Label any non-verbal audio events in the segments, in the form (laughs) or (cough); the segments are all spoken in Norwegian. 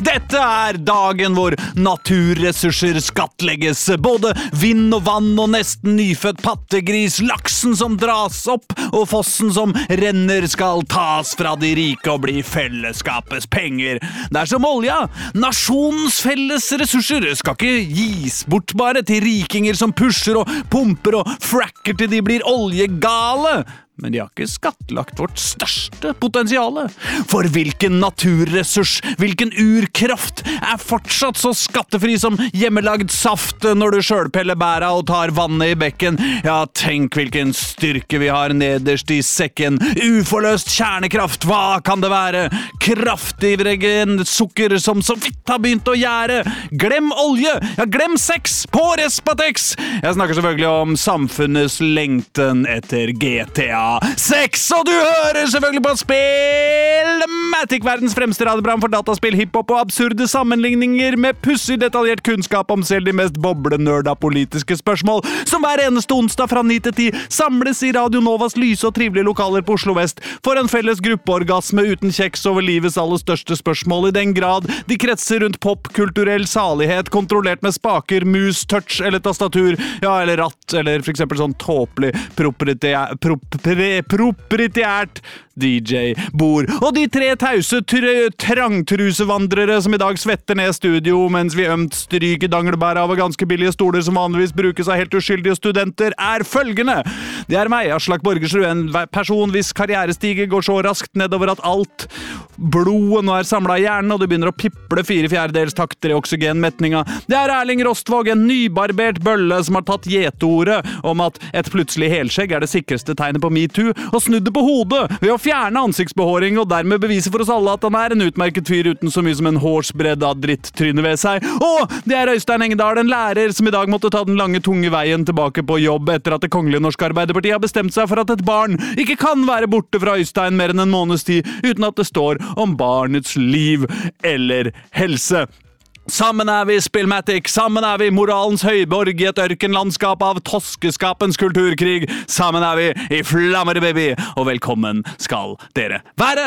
Dette er dagen hvor naturressurser skattlegges. Både vind og vann og nesten nyfødt pattegris, laksen som dras opp, og fossen som renner, skal tas fra de rike og bli fellesskapets penger. Det er som olja. Nasjonens felles ressurser skal ikke gis bort bare til rikinger som pusher og pumper og fracker til de blir oljegale. Men de har ikke skattlagt vårt største potensiale. For hvilken naturressurs, hvilken urkraft, er fortsatt så skattefri som hjemmelagd saft når du sjølpeller bæra og tar vannet i bekken? Ja, tenk hvilken styrke vi har nederst i sekken. Uforløst kjernekraft, hva kan det være? Kraftivregen sukker som så vidt har begynt å gjære. Glem olje, ja, glem sex på Respatex! Jeg snakker selvfølgelig om samfunnets lengten etter GTA. 6, og du hører selvfølgelig på Spillmatic, verdens fremste radioprogram for dataspill, hiphop og absurde sammenligninger med pussig detaljert kunnskap om selv de mest boblenerda politiske spørsmål, som hver eneste onsdag fra 9 til 10 samles i Radio Novas lyse og trivelige lokaler på Oslo vest for en felles gruppeorgasme uten kjeks over livets aller største spørsmål, i den grad de kretser rundt popkulturell salighet kontrollert med spaker, mus, touch eller tastatur, ja, eller ratt, eller for eksempel sånn tåpelig proprietær... Prop, proprietært DJ-bord. Og de tre tause tr trangtrusevandrere som i dag svetter ned studio mens vi ømt stryker danglebæret av ganske billige stoler som vanligvis brukes av helt uskyldige studenter, er følgende. Det er meg, Aslak Borgersrud, en person hvis karrierestige går så raskt nedover at alt blodet nå er samla i hjernen, og det begynner å piple fire fjerdedels takter i oksygenmetninga. Det er Erling Rostvåg, en nybarbert bølle som har tatt gjeteordet om at et plutselig helskjegg er det sikreste tegnet på metoo, og snudd det på hodet ved å fjerne ansiktsbehåring og dermed bevise for oss alle at han er en utmerket fyr uten så mye som en hårsbredd av drittryne ved seg. Og det er Øystein Engedal, en lærer som i dag måtte ta den lange, tunge veien tilbake på jobb etter at Det kongelige norske Arbeiderpartiet har bestemt seg for at et barn ikke kan være borte fra Øystein mer enn en måneds tid uten at det står om barnets liv eller helse. Sammen er vi Spillmatic, sammen er vi moralens høyborg i et ørkenlandskap av toskeskapens kulturkrig. Sammen er vi i flammer, baby, og velkommen skal dere være!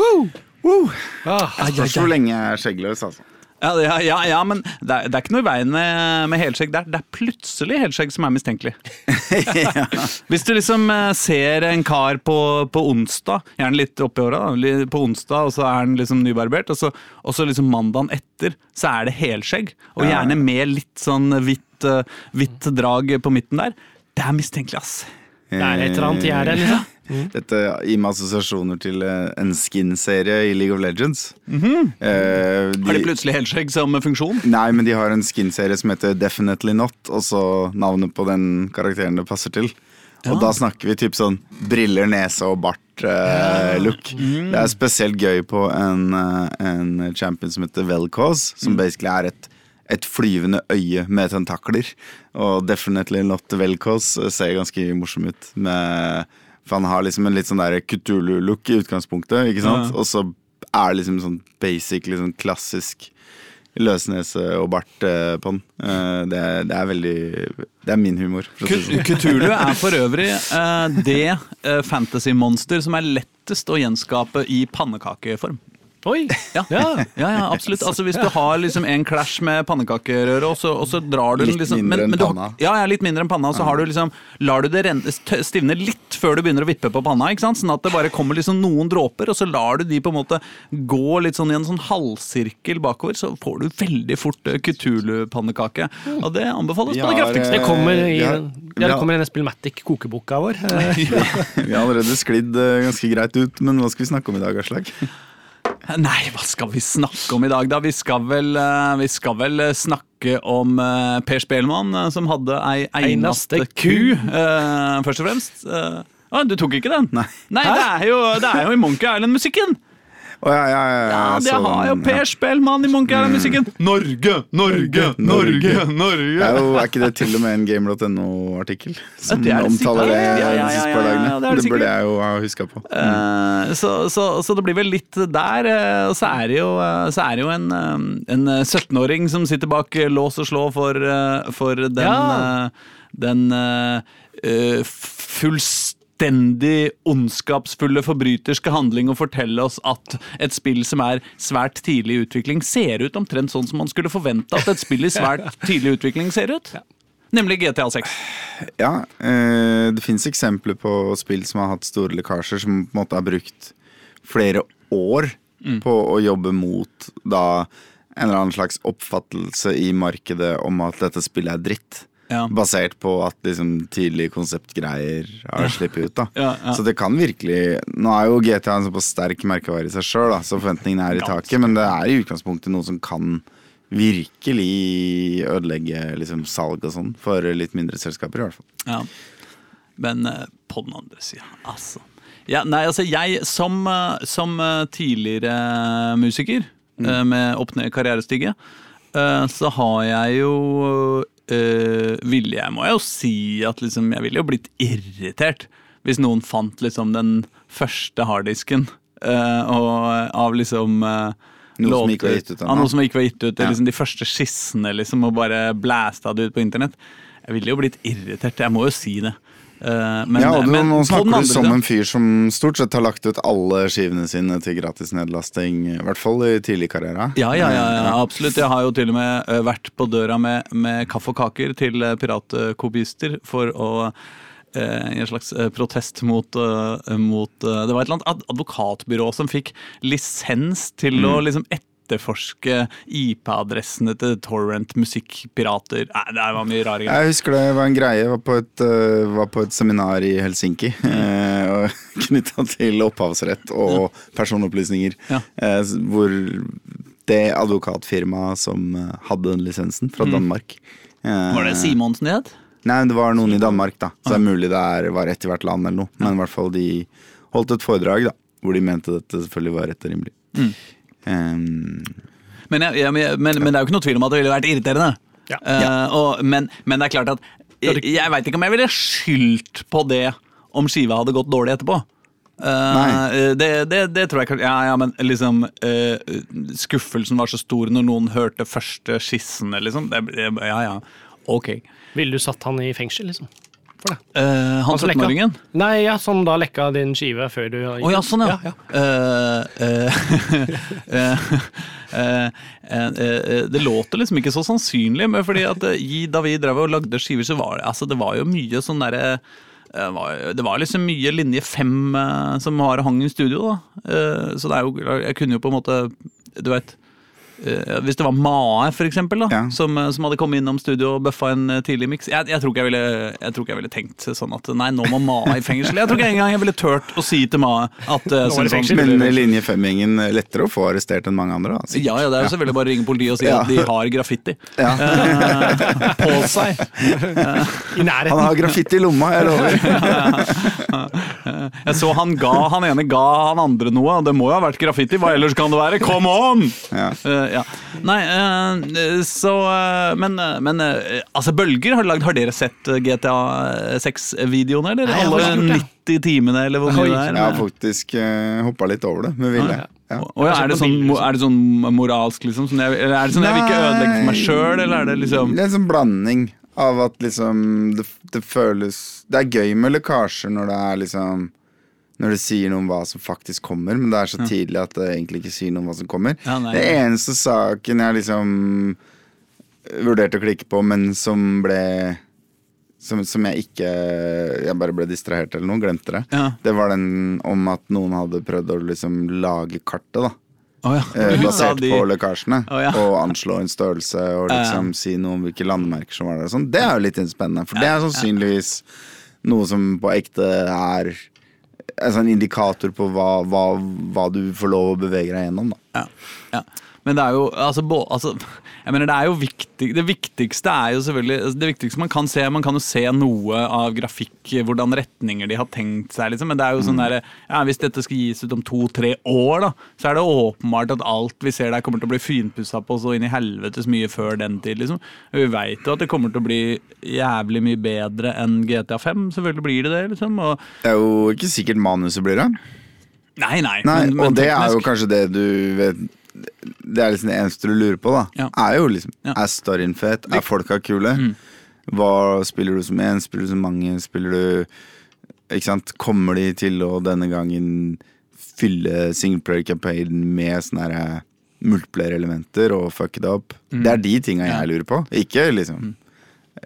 Woo! Woo! Ah, Spørs hvor lenge jeg er skjeggløs, altså. Ja, ja, ja, ja men det er, det er, ikke noe i veien med, med helskjegg. Det er, det er, plutselig helskjegg som er mistenkelig. (laughs) Hvis du liksom ser en kar på, på onsdag, gjerne litt oppi åra, på onsdag, og så er han liksom nybarbert, og så, og så liksom mandagen etter så er det helskjegg, og gjerne med litt sånn hvitt, hvitt drag på midten der, det er mistenkelig, ass. Det er et eller annet i det, liksom. Mm. Dette gir meg assosiasjoner til en skin-serie i League of Legends. Mm -hmm. eh, de, har de plutselig helskjegg som funksjon? Nei, men de har en skin-serie som heter Definitely Not, og så navnet på den karakteren det passer til. Ja. Og da snakker vi typ sånn briller, nese og bart-look. Eh, mm. Det er spesielt gøy på en, en champion som heter Velcause, som mm. basically er et et flyvende øye med tentakler. Og Definitely Not Velkås ser ganske morsom ut. Med for han har liksom en litt sånn der Kutulu-look i utgangspunktet, ikke sant? Ja. Og så er det liksom sånn basic, liksom klassisk løsnese og bart eh, på den. Eh, det, det, er veldig Det er min humor. Kutulu sånn. er for øvrig eh, det fantasy-monster som er lettest å gjenskape i pannekakeform. Oi! Ja, ja, ja, ja absolutt. Altså Hvis du har liksom en clash med pannekakerøret, og, og, så drar du den liksom Litt mindre enn panna. ja, ja, litt mindre enn panna. Så har du liksom lar du det stivne litt før du begynner å vippe på panna. ikke sant? Sånn at det bare kommer liksom noen dråper, og så lar du de på en måte gå litt sånn i en sånn halvsirkel bakover. Så får du veldig fort Kutulu-pannekake. Og det anbefales på det kraftigste. Det kommer i, ja, det kommer i den Spillmatic-kokeboka vår. (laughs) vi har allerede sklidd uh, ganske greit ut, men hva skal vi snakke om i dag, Aslak? Nei, hva skal vi snakke om i dag, da? Vi skal vel, eh, vi skal vel eh, snakke om uh, Per Spelmann, som hadde ei eneste ku, først og fremst. Å, du tok ikke den? Nei. det, er jo, det er jo i Monkey Island-musikken. Å ja, ja, ja, Ja, de så har jo Per Spellmann i Monkey Island-musikken. Norge, Norge, Norge, Norge. er, er ikke det til og med en game.no-artikkel som det er det omtaler det de siste par dagene? det burde jeg jo ha huska på. Eh, så, så, så det blir vel litt der. eh, Og så er det jo, eh, så er det jo en, eh, en eh, 17-åring som sitter bak lås og slå for, for den, Ja. den eh, fullstendig ondskapsfulle forbryterske handling å fortelle oss at et spill som er svært tidlig i utvikling, ser ut omtrent sånn som man skulle forvente at et spill i svært (laughs) tidlig utvikling ser ut. Nemlig GTA 6. Ja, eh, det fins eksempler på spill som har hatt store lekkasjer, som på en måte har brukt flere år Mm. på å jobbe mot da en eller annen slags oppfattelse i markedet om at dette spillet er dritt. Ja. Basert på at liksom tidlige konseptgreier har sluppet ut. (laughs) Ja, ja. Så det kan virkelig Nå er jo GTA en såpass sterk merkevare i seg sjøl, så forventningene er i taket. Men det er i utgangspunktet noe som kan virkelig ødelegge liksom, salg og sånn for litt mindre selskaper, i hvert fall. Ja. Men eh, på den andre sida, altså. Ja, nei, altså jeg som, eh, som eh, tidligere musiker mm. med opp ned karrierestige, så har jeg jo uh, Ville jeg, må jeg jo si at liksom Jeg ville jo blitt irritert hvis noen fant liksom den første harddisken øh, og av liksom øh, Noe som ikke var gitt ut ennå. Noe som ikke var gitt ut. Ja. Liksom de første skissene, liksom, og bare blæsta det ut på internett. Jeg ville jo blitt irritert, jeg må jo si det. Eh, men, ja, og du, men Nå snakker du som en fyr som stort sett har lagt ut alle skivene sine til gratis nedlasting, i hvert fall i tidlig karriere. ja, ja, ja, ja, absolutt. Jeg har jo til og med eh, vært på døra med, med kaffe og kaker til eh, piratkopister for å eh, i en slags eh, protest mot, eh, mot eh, Det var et eller annet advokatbyrå som fikk lisens til å liksom liksom etterforske IP-adressene til torrent musikkpirater. Nei, det var mye rare greier. Jeg husker det var en greie. Jeg var på et, øh, var på et seminar i Helsinki Mm. uh, (laughs) knytta til opphavsrett og personopplysninger. Ja. eh, hvor det advokatfirmaet som eh, hadde den lisensen, fra Danmark eh, Mm. Var det Simonsen det het? Nei, det var noen i Danmark, da. Så det er mulig det er, var ett i hvert land eller noe. Men i hvert fall de holdt et foredrag da hvor de mente dette selvfølgelig var rett og rimelig. Mm. Um, Men, jeg, jeg, men, men det er jo ikke noe tvil om at det ville vært irriterende. Ja. Uh, og, men, men det er klart at jeg, jeg veit ikke om jeg ville skyldt på det om skiva hadde gått dårlig etterpå. Uh, det, det, det tror jeg Ja, ja, men liksom uh, Skuffelsen var så stor når noen hørte første skissene, liksom. Det, det, ja, ja. Ok. Ville du satt han i fengsel, liksom? For det. Uh, han som lekka. 17-åringen? Nei, ja, som da lekka din skive før du Å ja, sånn ja. ja, ja. eh, (laughs) eh, eh, eh, eh, det låter liksom ikke så sannsynlig, men fordi at eh, da vi drev og lagde skiver, så var det, altså, det var jo mye sånn derre eh, det var liksom mye linje fem eh, som og hang i studio, da. Eh, så det er jo Jeg kunne jo på en måte Du vet eh, Hvis det var Mae, for eksempel, da, Ja. som, eh, som hadde kommet innom studio og bøffa en eh, tidlig miks jeg, jeg, tror ikke jeg, ville, jeg tror ikke jeg ville tenkt sånn at nei, nå må Mae i fengsel. Jeg tror ikke engang jeg ville turt å si til Mae at eh, Nå sånn, sånn, men linje fem-gjengen er lettere å få arrestert enn mange andre. Da, ja, ja, det er jo selvfølgelig bare å ringe politiet og si Ja. at de har graffiti Ja. uh, på seg. I nærheten. Han har graffiti i lomma, jeg lover. (laughs) Jeg så han ga han ene ga han andre noe, og det må jo ha vært graffiti. Hva ellers kan det være? Come on! Ja. Eh, ja. Nei, eh, så eh, Men, eh, men altså, Bølger har lagd Har dere sett GTA 6-videoene, eller? Nei, Alle ikke gjort det. 90 timene, eller hvor mye det er? Jeg har faktisk uh, hoppa litt over det med vilje. Ja. Og ja, er, det sånn, er det sånn moralsk, liksom? Sånn jeg, eller er det sånn jeg vil ikke ødelegge for meg sjøl, eller er det liksom Det er en sånn blanding av at liksom det, det føles Det er gøy med lekkasjer når det er liksom Når det sier noe om hva som faktisk kommer, men det er så tidlig at det egentlig ikke sier noe om hva som kommer. Ja, nei. det eneste saken jeg liksom vurderte å klikke på, men som ble som, som jeg ikke Jeg bare ble distrahert eller noe, glemte det. Ja. Det var den om at noen hadde prøvd å liksom lage kartet, da. Oh, ja. Eh, basert de- på lekkasjene. Oh, ja. Og anslå en størrelse og liksom si noe om hvilke landemerker som var der. Sånn. Det er jo litt spennende, for det er sannsynligvis noe som på ekte er en sånn indikator på hva, hva, hva du får lov å bevege deg gjennom. Da. Ja, ja. Men det er jo altså, bo, altså, jeg mener, det er jo viktig Det viktigste er jo selvfølgelig altså, Det viktigste man kan se Man kan jo se noe av grafikk, hvordan retninger de har tenkt seg, liksom. Men det er jo sånn derre ja, Hvis dette skal gis ut om to-tre år, da, så er det åpenbart at alt vi ser der, kommer til å bli finpussa på så inn i helvetes mye før den tid, liksom. Vi veit jo at det kommer til å bli jævlig mye bedre enn GTA5. Selvfølgelig blir det det, liksom. Og, Det er jo ikke sikkert manuset blir det. nei, nei. Nei, men- men og det er jo kanskje det du vet Det er liksom det eneste du lurer på, da. Ja. Er jo liksom Ja. Er storyen fet? Er folka kule? Hva Spiller du som én? Spiller du som mange? Spiller du Ikke sant? Kommer de til å denne gangen fylle singleplayer-campaignen med sånne her multiplayer-elementer og fuck it up? Det er de tinga jeg lurer på. Ikke liksom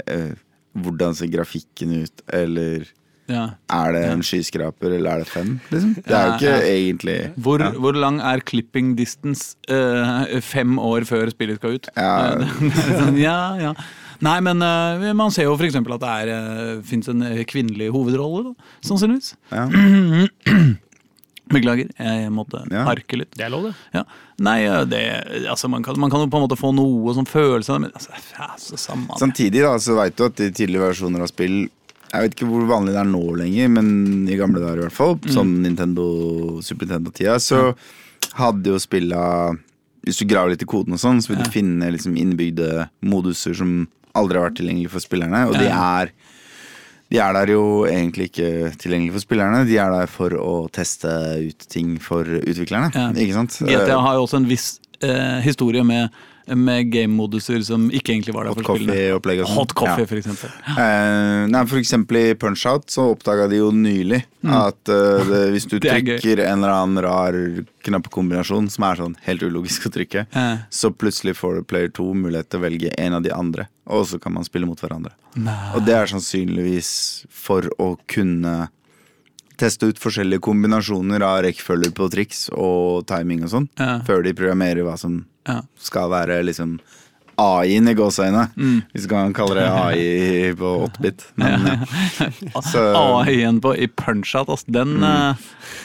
eh, Hvordan ser grafikken ut, eller ja. er det en skyskraper, eller er det fem? Liksom? Det er jo ikke ja. egentlig Hvor, ja. hvor lang er clipping distance uh, fem år før spillet skal ut? Ja. (laughs) Eh, sånn, ja, ja. Nei, men uh, man ser jo f.eks. at det er, uh, fins en eh, kvinnelig hovedrolle, da, sannsynligvis. Ja. (clears throat) Beklager, jeg måtte Ja. harke litt. Det er lov, det. Ja. Nei, eh, det, altså, man, kan, man kan jo på en måte få noe som følelse av det, men altså, ja, så samme. Samtidig da, så veit du at i tidligere versjoner av spill Jeg vet ikke hvor vanlig det er nå lenger, men i gamle dager i hvert fall, Mm. sånn Nintendo, Super Nintendo-tida, så hadde jo spilla Hvis du graver litt i koden og sånn, så vil du finne liksom innbygde moduser som aldri har vært tilgjengelige for spillerne, og de er de er der jo egentlig ikke tilgjengelig for spillerne, de er der for å teste ut ting for utviklerne. Ja. Ikke sant? GTA har jo også en viss eh, historie med, med game-moduser som ikke egentlig var der Hot for spillene. coffee opplegget. Hot coffee, Ja. for eksempel. Uh, nei, for eksempel i Punch-Out så oppdaga de jo nylig at uh, det, hvis du (laughs) Mm. Er trykker en eller annen rar knappekombinasjon som er sånn helt ulogisk å trykke, uh. så plutselig får player 2 mulighet til å velge en av de andre, og så kan man spille mot hverandre. Nei. Og det er sannsynligvis for å kunne teste ut forskjellige kombinasjoner av rekkefølger på triks og timing og sånn, Ja. før de programmerer hva som Ja. skal være liksom AI-en i gåseøynene. Mm. Hvis du kan kalle det AI på 8-bit. Men eh, (laughs) AI-en på i Punch-Out, altså, den, mm.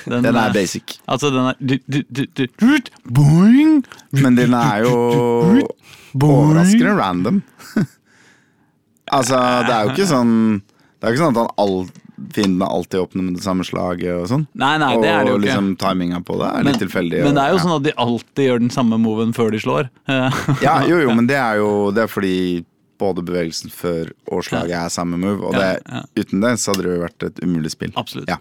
den den eh, er basic. Altså, den er du, du, du, Boing! Men den er jo overraskende random. (laughs) altså, det er jo ikke sånn Det er ikke sånn at han all, fiendene alltid åpner med det samme slaget og sånn. Nei, nei, det er det jo ikke. og liksom timinga på det er litt tilfeldig. Men det er jo ja. sånn at de alltid gjør den samme moven før de slår. Ja, jo, jo, (laughs) men det er jo det er fordi både bevegelsen før og slaget er samme move. Og det, ja. uten det så hadde det jo vært et umulig spill. Absolutt. Ja.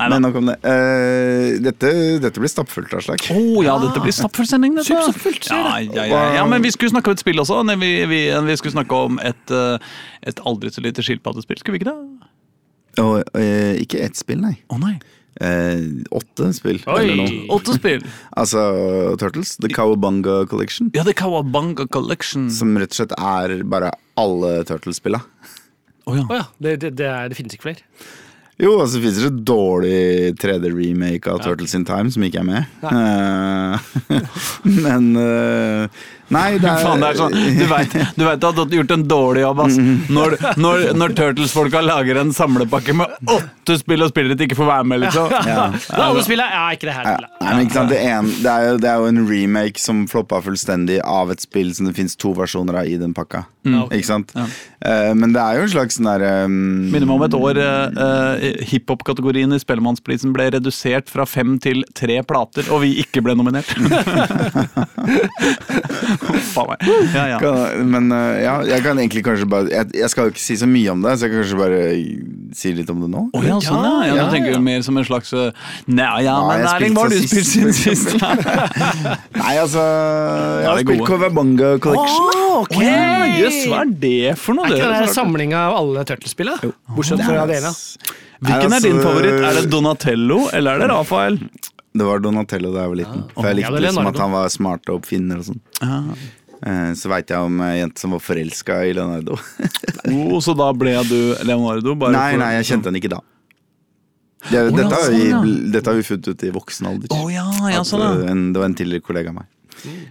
Nei, Men nok om det. Uh, dette, dette blir stappfullt, slag Å ja, dette blir stappfull sending, dette. Superstappfullt, ja, ja, ja, ja, men vi skulle snakke om et spill også. Vi, vi, vi skulle snakke om et, eh, et aldri så lite skilpaddespill. Skulle vi ikke det? Og eh, ikke ett spill, nei. Å nei. Eh, åtte spill. Oi. Eller noe. Åtte spill. (laughs) Altså Turtles. The Cowabunga Collection. Ja, The Kawabanga Collection. Som rett og slett er bare alle Turtles-spilla. Ja. Å ja, det, det, det, er, det finnes ikke flere. Jo, altså det finnes et dårlig 3D-remake av Turtles in Time som ikke er med. Eh, (laughs) men eh, Nei, det er, Faen, det er sånn, du vet, du vet at du har gjort en dårlig jobb ass. Når, når, når Turtles-folka lager en samlepakke med åtte spill og spillere ikke får være med, liksom. ja. Da alle spiller, ja, ikke det her Ja, nei, men ikke sant, det, er en, det, er jo, det er jo en remake som floppa fullstendig av et spill som det fins to versjoner av i den pakka. Mm. Ikke sant? Eh, men det er jo en slags sånn derre um, Minner meg om et år uh, eh, hiphop-kategorien i Spellemannsprisen ble redusert fra fem til tre plater, og vi ikke ble nominert. (laughs) (laughs) (laughs) Ja, ja. kan, Men eh, ja, jeg kan egentlig kanskje bare jeg, jeg skal jo ikke si så mye om det, så jeg kan kanskje bare si litt om det nå. Oh, ja, sånn ja. ja, Ja, Du tenker du mer som en slags eh, Nei, ja, Nei, men Erling, hva har du spilt siden sist? (laughs) Nei, altså Jeg har det spilt gode. Cowabunga Collection. Oh, okay. oh, yes, hva er det for noe? Er ikke det rart. samlinga av alle Turtles-spillene? Bortsett fra det ene. Hvilken er din altså- favoritt? Er det Donatello, eller er det Rafael? Det var Donatello da jeg var liten. For jeg likte liksom at han var smart og oppfinner og sånn. Eh, Så veit jeg om ei jente som var forelska i Leonardo. (laughs) Oh, så da ble du Leonardo? Bare Nei, for- nei, jeg kjente henne ikke da. Det, ja, dette, har vi, sånn, ja. dette har vi funnet ut i voksen alder. Oh, ja, ja, sånn, ja. uh, en, det var en tidligere kollega av meg.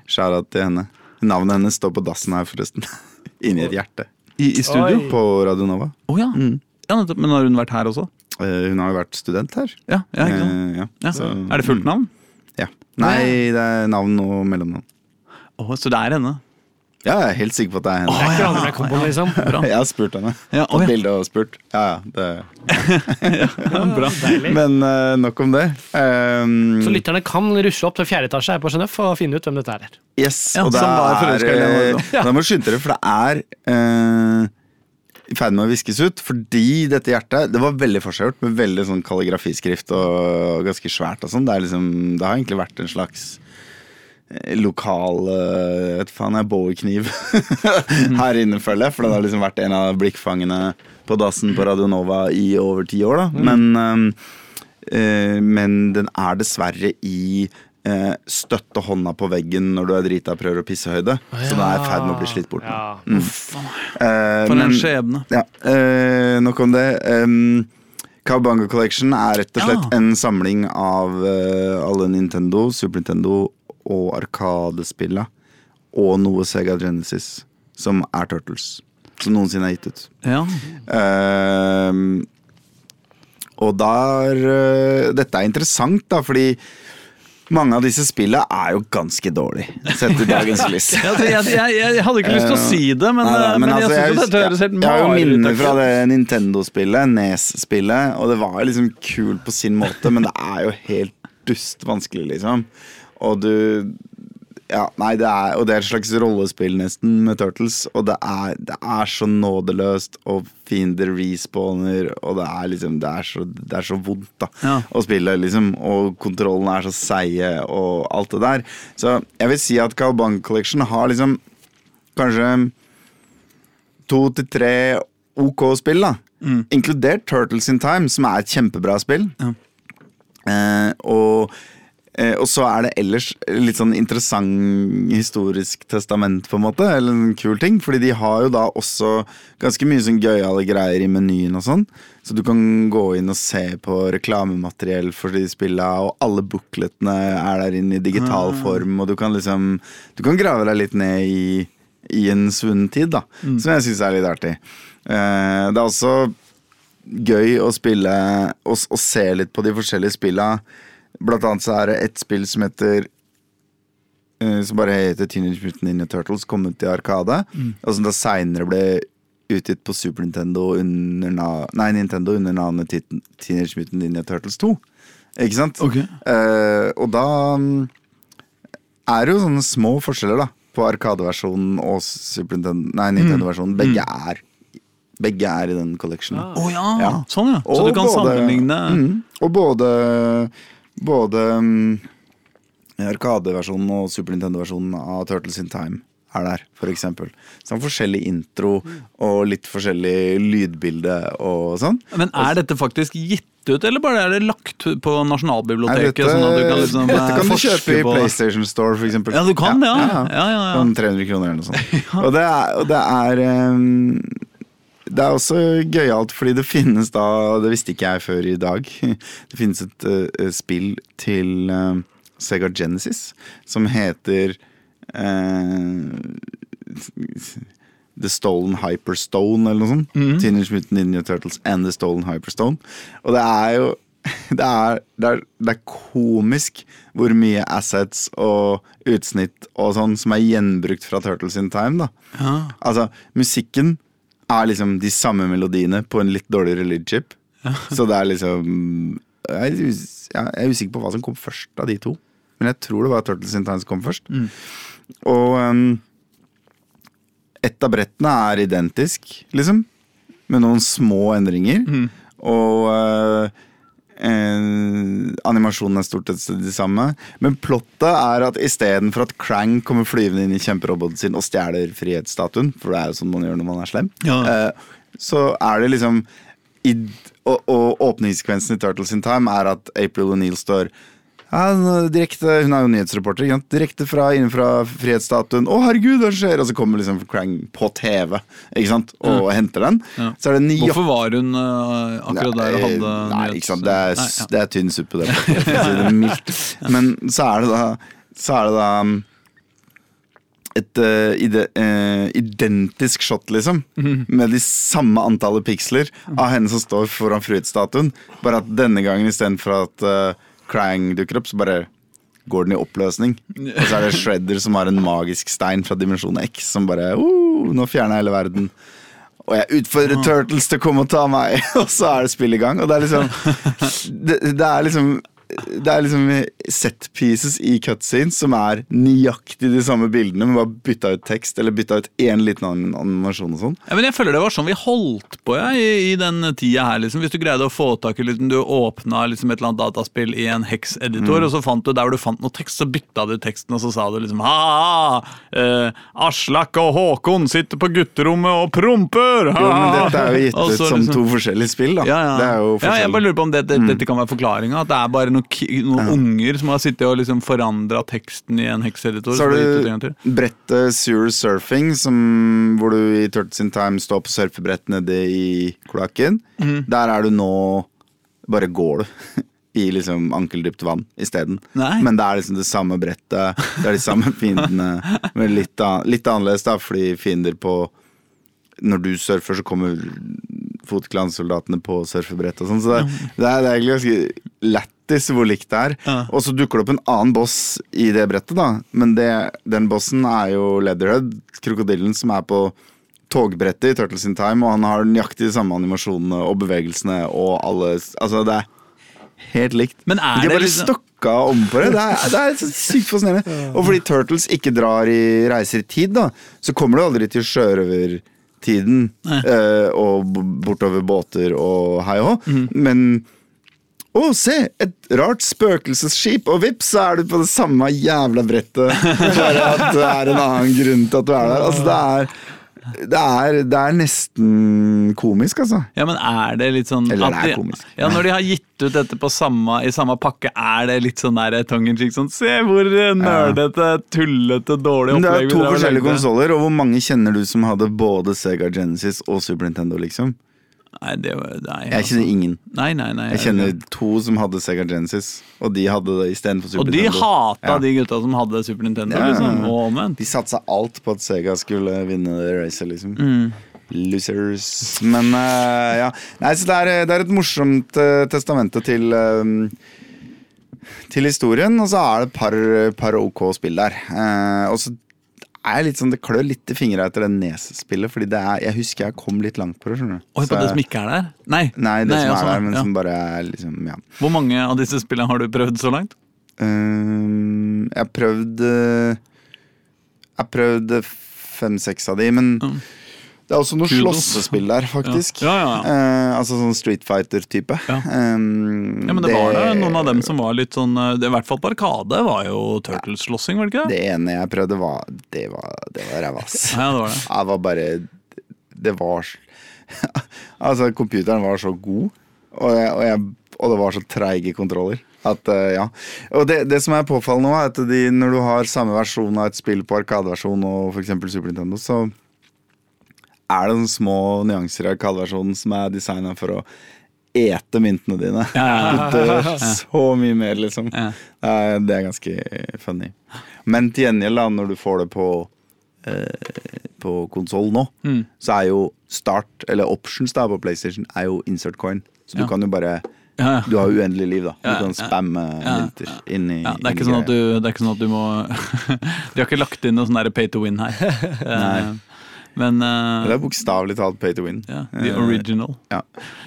Skjæra til henne. Navnet hennes står på dassen her, forresten. (laughs) Inni et hjerte. I, I studio? Oi. På Radio Nova. Oh, ja. ja. Men har hun vært her også? Eh, hun har jo vært student her. Ja, ja ikke sant? Eh, ja. Ja. Så- Er det fullt navn? Ja. Nei, det er navn og mellomnavn. Oh, så det er henne? Ja, jeg er helt sikker på at det er henne. Oh, ja, liksom. (laughs) Jeg har spurt henne. Ja, oh, Tatt ja. bilde og spurt. Ja, ja, det. (laughs) Bra. Men uh, nok om det. Um, Så lytterne kan rusle opp til fjerde etasje her på Genøff og finne ut hvem dette er. Yes, Ja, og det er. Da må du skynde dere, for det er eh, i ferd med å viskes ut. Fordi dette hjertet Det var veldig forseggjort, med veldig sånn kalligrafiskrift og ganske svært og sånn. Det, liksom, det har egentlig vært en slags eh, lokal eh, vet faen, jeg Bowie-kniv (laughs) her inne, føler jeg. For den har liksom vært en av blikkfangene på dassen på Radio Nova i over ti år, da. Men, eh, eh, men den er dessverre i eh, støtte hånda på veggen når du er drita og prøver å pisse høyde. Så den er i ferd med å bli slitt bort. Ja. Eh, For en skjebne. ja, eh, nok om det. Um, Cowabunga Collection er rett og slett Ja. en samling av uh, alle Nintendo, Super Nintendo og Arkadespilla. Og noe Sega Genesis, som er Turtles. Som noensinne er gitt ut. Ja. Uh, og der uh, Dette er interessant, da, fordi mange av disse spillene er jo ganske dårlige, sett i dagens lys. (laughs) Jeg, jeg, jeg hadde ikke lyst til å si det, men, Neida, men, men, altså, jeg syns dette høres helt jeg har jo mareritt minner fra det Nintendo-spillet, Nes-spillet, og det var liksom kult på sin måte, men det er jo helt dust vanskelig, liksom. Og du Ja, nei, det er, og det er et slags rollespill nesten med Turtles, og det er, det er så nådeløst, og fiender respawner, og det er liksom Det er så, det er så vondt, da, Ja. å spille, liksom. Og kontrollen er så seige, og alt det der. Så jeg vil si at Calbang Collection har liksom kanskje to til tre OK spill, da. Inkludert Turtles in Time, som er et kjempebra spill. Ja. Eh, og, og så er det ellers litt sånn interessant historisk testament, på en måte. Eller en kul ting. Fordi de har jo da også ganske mye sånn gøyale greier i menyen og sånn. Så du kan gå inn og se på reklamemateriell for de spilla, og alle bookletene er der inne i digital form, og du kan liksom Du kan grave deg litt ned i i en svunnen tid, da. Som jeg syns er litt artig. Eh, det er også gøy å spille og, og se litt på de forskjellige spilla. Blant annet så er det et spill som heter eh, Som bare heter Teenage Mutant Ninja Turtles, kom ut i Arkade. Og som da seinere ble utgitt på Super Nintendo under, nei, Nintendo under navnet Teenage Mutant Ninja Turtles 2. Ikke sant? Ok. Eh, og da mm, er det jo sånne små forskjeller, da. På Arkadeversjonen og Super Nintendo, nei, Nintendo-versjonen. Begge er Begge er i den collectionen. Å ja. Ja. sånn ja. Så Og du kan både- sammenligne mm, Og både Både mm, Arkadeversjonen og Super Nintendo-versjonen av Turtles in Time er der, for eksempel. Sånn forskjellig intro og litt forskjellig lydbilde og sånn. Men er dette faktisk gitt ut, eller bare er det lagt på Nasjonalbiblioteket? dette, sånn at du kan liksom dette eh, kan du kjøpe i PlayStation Store, eksempel. Ja, du kan det, ja. Ja, ja, ja. ja. 300 kroner eller noe sånt. (laughs) Og det er, og det er ehm, Det er også gøyalt, fordi det finnes da Det visste ikke jeg før i dag. (laughs) Det finnes et uh, spill til uh, Sega Genesis som heter uh, (laughs) The Stolen Hyperstone, eller noe sånt. Teenage Mutant Ninja Turtles and The Stolen Hyperstone. Og det er jo (laughs) det er, det, er, det er komisk hvor mye assets og utsnitt og sånn som er gjenbrukt fra Turtles in Time. da Altså, musikken er liksom de samme melodiene på en litt dårligere lydchip. (laughs) Så det er liksom jeg er, jeg er usikker på hva som kom først av de to. Men jeg tror det var Turtles in Time som kom først. Og um, ett av brettene er identisk, liksom. Med noen små endringer. Og uh, eh, animasjonen er stort sett det samme. Men plottet er at istedenfor at Krang kommer flyvende inn i kjemperoboten sin og stjeler frihetsstatuen, for det er jo sånn man gjør når man er slem, Ja. eh, så er det liksom i, og, og åpningssekvensen i Turtles in Time er at April O'Neill står ja, direkte, Hun er jo nyhetsreporter. Ikke? Direkte fra innenfra frihetsstatuen. 'Å, herregud, hva skjer?' Og så kommer liksom Krang på TV ikke sant? og henter den. Ja. Så det ny Hvorfor var hun uh, akkurat der og hadde Nei, nyhets- ikke sant. Det er, Nei, ja. det er tynn suppe, det. For det er (laughs) mildt. Men så er det da Så er det da um, et uh, ide, uh, identisk shot, liksom. Mhm. Med de samme antallet piksler av henne som står foran frihetsstatuen. Bare at denne gangen istedenfor at uh, Krang dukker opp, så bare går den i oppløsning. Og så er det (laughs) Shredder som har en magisk stein fra dimensjon X som bare uh, Nå fjerner jeg hele verden. Og jeg utfordrer Turtles til å komme og ta meg, (laughs) og så er det spill i gang. Og det er liksom Det, det er liksom det er liksom set pieces i cutscenes som er nøyaktig de samme bildene, men bare bytta ut tekst eller bytta ut én liten anim- animasjon og sånn. Ja, men jeg føler det var sånn vi holdt på ja, i, i den tida her. liksom. Hvis du greide å få tak i liksom, Du åpna liksom, et eller annet dataspill i en hex-editor, og så fant du der hvor du fant noe tekst, så bytta du teksten, og så sa du liksom ha eh, Aslak og Håkon sitter på gutterommet og promper! Jo, men dette er jo gitt ut som liksom- to forskjellige spill, da. ja, ja. Ja, jeg bare lurer på om det, det, dette kan være forklaringa. At det er bare noen, noen ja. unger som har sittet og liksom forandra teksten i en hekseditor. Så har du brettet Sure Surfing, som, hvor du i Turtles in Time står på surfebrett nede i kloakken. Mm. Der er du nå Bare går du (laughs) i liksom ankeldypt vann isteden. Men det er liksom det samme brettet, det er de samme (laughs) fiendene, men litt, an, litt annerledes, da, fordi fiender på Når du surfer, så kommer fotklansoldatene på surfebrett og sånn. Så det, det, er, det er egentlig ganske lættis hvor likt det er. Ja. Og så dukker det opp en annen boss i det brettet, da. Men det, den bossen er jo Leatherhead, krokodillen, som er på togbrettet i Turtles in Time, og han har nøyaktig de samme animasjonene og bevegelsene og alle Altså, det er helt likt. Men er De har bare liksom- stokka om på det. Det er, det er sykt fascinerende. Og fordi Turtles ikke drar i reiser i tid, da, så kommer du aldri til sjørøvertiden eh, og bortover båter og hei og hå. Mhm. Men å, se! Et rart spøkelsesskip, og vips, så er du på det samme jævla brettet. (laughs) Bare at det er en annen grunn til at du er der. Altså, det er det er, det er nesten komisk, altså. Ja, men er det litt sånn Eller det er de- komisk. Ja, Når de har gitt ut dette på samme, i samme pakke, er det litt sånn der tongue in? Sånn, se hvor nerdete, tullete, dårlig Men det er to forskjellige konsoller, og hvor mange kjenner du som hadde både Sega Genesis og Super Nintendo, liksom? Nei, det var nei, Jeg altså. kjenner ingen. Nei, nei, nei. Jeg kjenner to som hadde Sega Genesis, og de hadde det istedenfor Super Nintendo. Og de hata Ja. de gutta som hadde Super Nintendo, Ja, liksom. Og. De satsa alt på at Sega skulle vinne racet, liksom. Mm. Losers. Men uh, ja. Nei, så det er, det er et morsomt uh, testamente til eh, til historien, og så er det et par, par ok spill der. Eh, og så er litt sånn, Det klør litt i fingra etter det Nes-spillet, Fordi det er, jeg husker jeg kom litt langt på det. skjønner du Og på det som ikke er der? Nei. Nei, det som altså, er der, men ja. som bare er liksom Ja. Hvor mange av disse spillene har du prøvd så langt? Um, jeg har prøvd Jeg har prøvd fem-seks av de, men Mm. Det er også noe slåssespill der, faktisk. Ja, ja, ja. Eh, altså sånn Street Fighter-type. Ehm, Ja, men det, var det noen av dem som var litt sånn eh, det, I hvert fall på Arkade var jo Turtles-slåssing, var det ikke det? Det ene jeg prøvde, var Det var, det var ræva, ass. Ja, det var det. Jeg var bare Det var (laughs) Altså, computeren var så god, og, jeg, og, jeg, og det var så treige kontroller. At, eh, ja. Og det, det som er påfallende nå, er at de, når du har samme versjon av et spill på Arkadeversjon og f.eks. Super Nintendo, så er det noen små nyanser av kaldversjonen som er designa for å ete myntene dine. Ja, ja, ja. (laughs) Dør så mye mer, liksom. Ja. Det er, ganske funny. Men til gjengjeld, da, når du får det på eh, på konsoll nå, Mm. så er jo start, eller options da på PlayStation, er jo insert coin. Så du Ja. kan jo bare Ja, ja. Du har uendelig liv, da. Du Ja, kan ja. spamme Ja, mynter inn i Ja, det, er ikke sånn at du, det er ikke sånn at du må (laughs) De har ikke lagt inn noe sånn pay to win her. Eh, Men uh, Det er bokstavelig talt pay to win. ja, the Eh, original. Ja.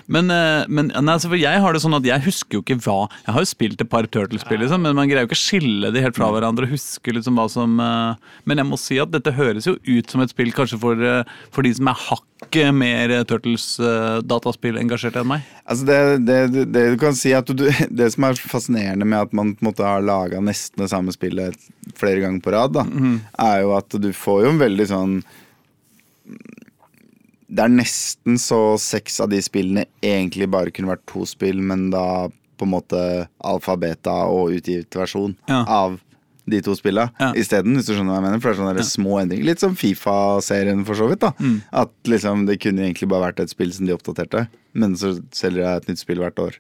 Men, uh, men nei, altså, for jeg har det sånn at jeg husker jo ikke hva Jeg har jo spilt et par Turtles-spill, liksom, men man greier jo ikke å skille de helt fra hverandre og huske liksom hva som Uh, Men jeg må si at dette høres jo ut som et spill kanskje for, for de som er hakket mer Turtles-dataspill-engasjerte enn meg. Altså det, det, det, du kan si at du, (laughs) Det som er fascinerende med at man på en måte har laga nesten det samme spillet flere ganger på rad, da, Mhm. er jo at du får jo en veldig sånn Det er nesten så seks av de spillene egentlig bare kunne vært to spill, men da på en måte alfa, beta og utgitt versjon Ja. av de to spilla Ja. isteden, hvis du skjønner hva jeg mener. For det er sånne ja. små endringer. Litt som Fifa-serien, for så vidt. da Mm. At liksom det kunne egentlig bare vært et spill som de oppdaterte, men så selger jeg et nytt spill hvert år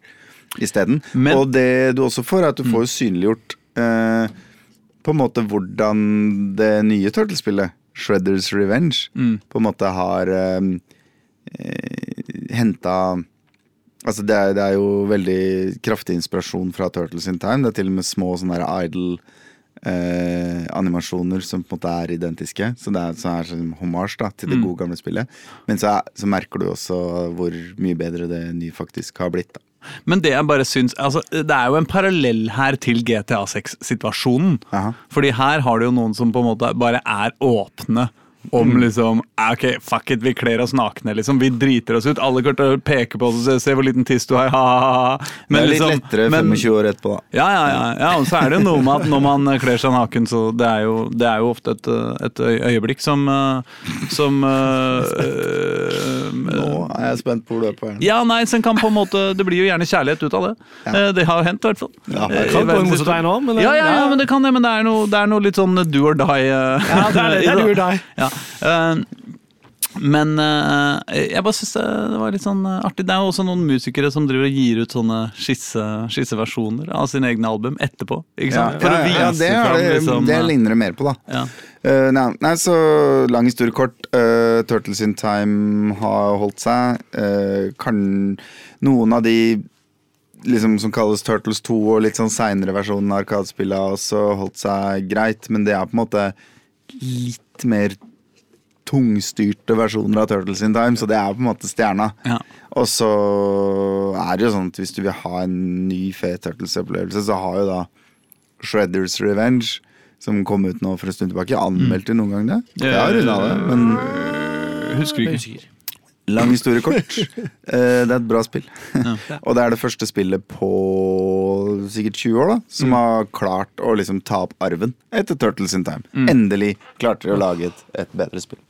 isteden. Og det du også får, er at du får synliggjort eh, på en måte hvordan det nye Turtle-spillet, Shredders Revenge, Mm. på en måte har eh, eh, henta Altså det, er, det er jo veldig kraftig inspirasjon fra Turtles in Time. Det er til og med små sånne idol-animasjoner eh, som på en måte er identiske. Så det er, så er sånn hommage da, til det gode gamle spillet. Men så, er, så merker du også hvor mye bedre det nye faktisk har blitt. da. Men det jeg bare syns altså, Det er jo en parallell her til GTA 6-situasjonen. Fordi her har du jo noen som på en måte bare er åpne om liksom "Ah, Ok, fuck it, vi kler oss nakne, liksom. Vi driter oss ut. Alle kommer til å peke på oss og se, se hvor liten tiss du har. (laughs) Ha, ha, ha. Det er litt liksom- lettere men- 25 år etterpå, da. Ja, ja, ja, ja. Og så er det jo noe med at når man kler seg naken, så det er jo, det er jo ofte et, et øyeblikk som eh, Som eh, eh, Nå er jeg spent på hvor du er på her. Ja, nei, så kan på en måte Det blir jo gjerne kjærlighet ut av det. Ja. Det har hendt, i hvert fall. Ja, det Kan gå verdenshistorien. motsatt vei nå, men det- ja, ja, ja, men det kan det. Men det er noe, det er noe litt sånn do or die. eh, Ja, det er. Det (laughs) er do or die. Ja. Eh, Men eh, jeg bare syns det, var litt sånn eh, artig. Det er jo også noen musikere som driver og gir ut sånne skisse, skisseversjoner av sine egne album etterpå. Ikke Ja, sant? ja, ja, ja, det, fram, det, liksom, det ligner det mer på, da. ja. Eh, nei, nei, så lang historie kort. Uh, Turtles in Time har holdt seg. Uh, kan noen av de liksom som kalles Turtles 2 og litt sånn seinere versjonen av har også holdt seg greit, men det er på en måte litt mer tungstyrte versjoner av Turtles in Time, så det er på en måte stjerna. Ja. Og så er det jo sånn at hvis du vil ha en ny fet Turtles-opplevelse, så har jo da Shredders Revenge, som kom ut nå for en stund tilbake, anmeldt det noen gang det? Jeg har runda det, men Husker Jeg er ikke. lang historie kort. (laughs) Eh, Det er et bra spill. (laughs) Og det er det første spillet på sikkert 20 år da som har klart å liksom ta opp arven etter Turtles in Time. Endelig klarte de å lage et, et bedre spill.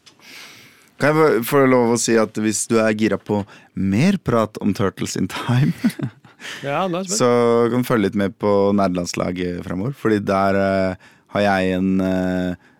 Kan jeg få lov å si at hvis du er gira på mer prat om Turtles in Time, (laughs) Ja, er så kan du følge litt med på nerdelandslaget framover. Fordi der uh, har jeg en uh,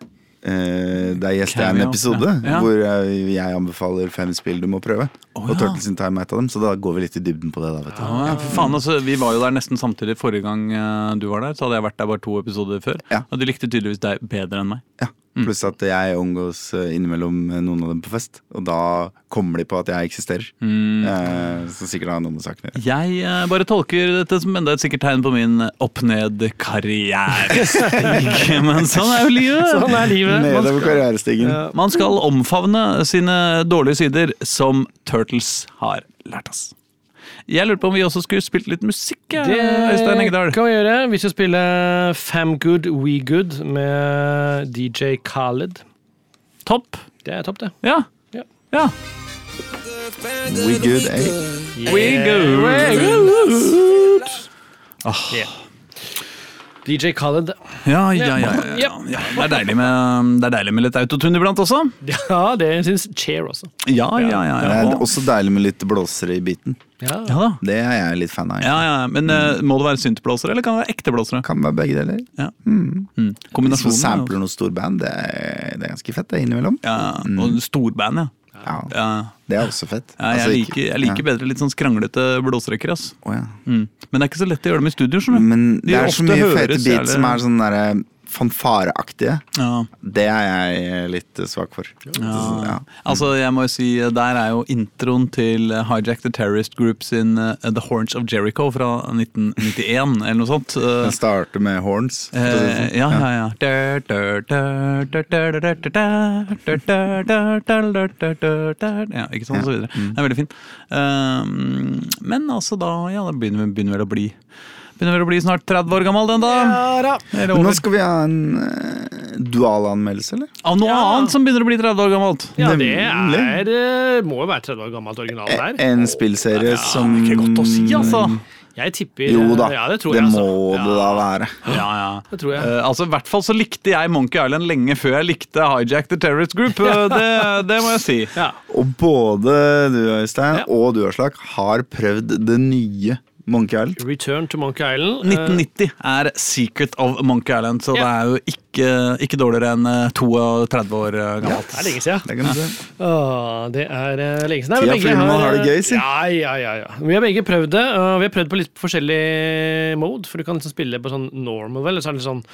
Uh, det Der gjester jeg en episode ja. Ja. hvor jeg, jeg anbefaler fem spill du må prøve. Og ja. Turtles in Time er et av dem, så da går vi litt i dybden på det. da, vet du. Ja, ja, for faen, altså, vi var jo der nesten samtidig forrige gang uh, du var der. Så hadde jeg vært der bare to episoder før. Ja. Og de likte tydeligvis deg bedre enn meg. Ja. Pluss at jeg omgås eh, innimellom noen av dem på fest, og da kommer de på at jeg eksisterer. Eh, så sikkert har noe med saken å gjøre. Jeg uh, bare tolker dette som enda et sikkert tegn på min opp-ned-karrierestig. (laughs) Men sånn er jo livet. Sånn er livet. Man Nedover karrierestigen. Ja. Man skal omfavne sine dårlige sider, som Turtles har lært oss. Jeg lurte på om vi også skulle spilt litt musikk. eh, Øystein Det Engedal. kan vi gjøre. Vi skal spille Fam Good We Good med DJ Khaled. Topp. Det er topp, det. Ja. Ja. ja. We good, eh? We go. Yeah. DJ Khaled. Ja, ja, ja. ja, ja. Det, er deilig med, det er deilig med litt autotune iblant også. Ja, det syns Chair også. Ja, ja, ja. Det er også deilig med litt blåsere i biten. Ja. Det er jeg litt fan av. Ja, ja, Men mm. må det være syntblåsere, eller kan det være ekte blåsere? Kan være begge deler. Ja. Mm. Hvis du Kombinasjonen. sampler noe storband, det er, det er ganske fett det innimellom. Ja, og storband, ja. Ja, ja. Det er også fett. ja jeg, Altså, liker, ikke- jeg liker bedre litt sånn skranglete blåserekker. Altså. Oh, ja. Mm. Men det er ikke så lett å gjøre dem i studio. Men De det er så mye fete beats som er sånn derre fanfareaktige, ja. det er jeg eh, litt eh, svak for. Ja. Ja. Mm. Altså, jeg må jo si, eh, Der er jo introen til Hijack the Terrorist Group sin The Horns of Jericho fra 1991, (laughs) eller noe sånt. Den starter med horns? Sånn. Eh, ja, ja, ja. ja. Ikke sånn, og så videre. Mm. Det er veldig fint. Ehm, men altså, da, ja, da begynner vel å bli Begynner vel å bli snart 30 år gammel, den da. Ja da. Nå skal vi ha en uh, dualanmeldelse, eller? Av noe Ja. annet som begynner å bli 30 år gammelt. Ja, det er eh, Må jo være 30 år gammelt original der. En spillserie som Ikke godt å si, altså. Jeg tipper Jo da, Ja, det det jeg, må altså. det da være. Ja, ja. Det tror jeg. Uh, altså, I hvert fall så likte jeg Monkey Island lenge før jeg likte Hijack the Terrorist Group. Eh, (laughs) det, det må jeg si. Ja. Og både du, Øystein, Ja. og du, Aslak, har prøvd det nye Monkey Island. Return to Monkey Island. 1990 er Secret of Monkey Island, så det er jo ikke, ikke dårligere enn eh, 32 år gammelt. Ja, det er lenge siden. Du se. Åh, det er eh, lenge siden. Nei, begge man har det gøy, si. Ja, ja, ja, ja. Vi har begge prøvd det, vi har prøvd på litt forskjellig mode. For du kan liksom spille på sånn normal, vel, så er det litt sånn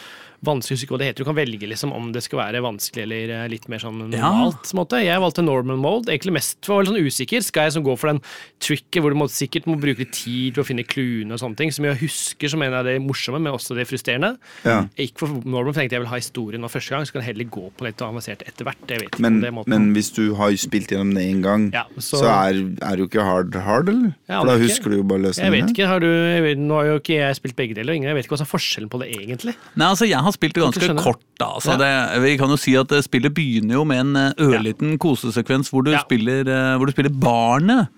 vanskelig å huske hva det heter. Du kan velge liksom om det skal være vanskelig eller eh, litt mer sånn Ja. normalt. måte. Jeg valgte normal mode, egentlig mest for å være sånn usikker. Skal jeg som gå for den tricket hvor du må, sikkert må bruke litt tid til å finne clouene og sånne ting, som jeg husker som en av det morsomme, men også det frustrerende. Ja. Jeg gikk for normal, for tenkte jeg vil ha historien nå første gang, så kan jeg heller gå på litt avansert etter hvert. Jeg vet ikke Men, om det måten. men hvis du har spilt gjennom det én gang, Ja, så, så- er, er jo ikke hard hard, eller? Ja, For da ikke- husker du jo bare Jeg vet ikke, har du, jeg vet, Nå har jo ikke jeg spilt begge deler, og Ingrid, jeg vet ikke hva som er forskjellen på det egentlig. Nei, altså Jeg har spilt det ganske kort. da Så Ja. det, Vi kan jo si at eh, spillet begynner jo med en eh, ørliten kosesekvens hvor du, Ja. spiller, eh, hvor du spiller barnet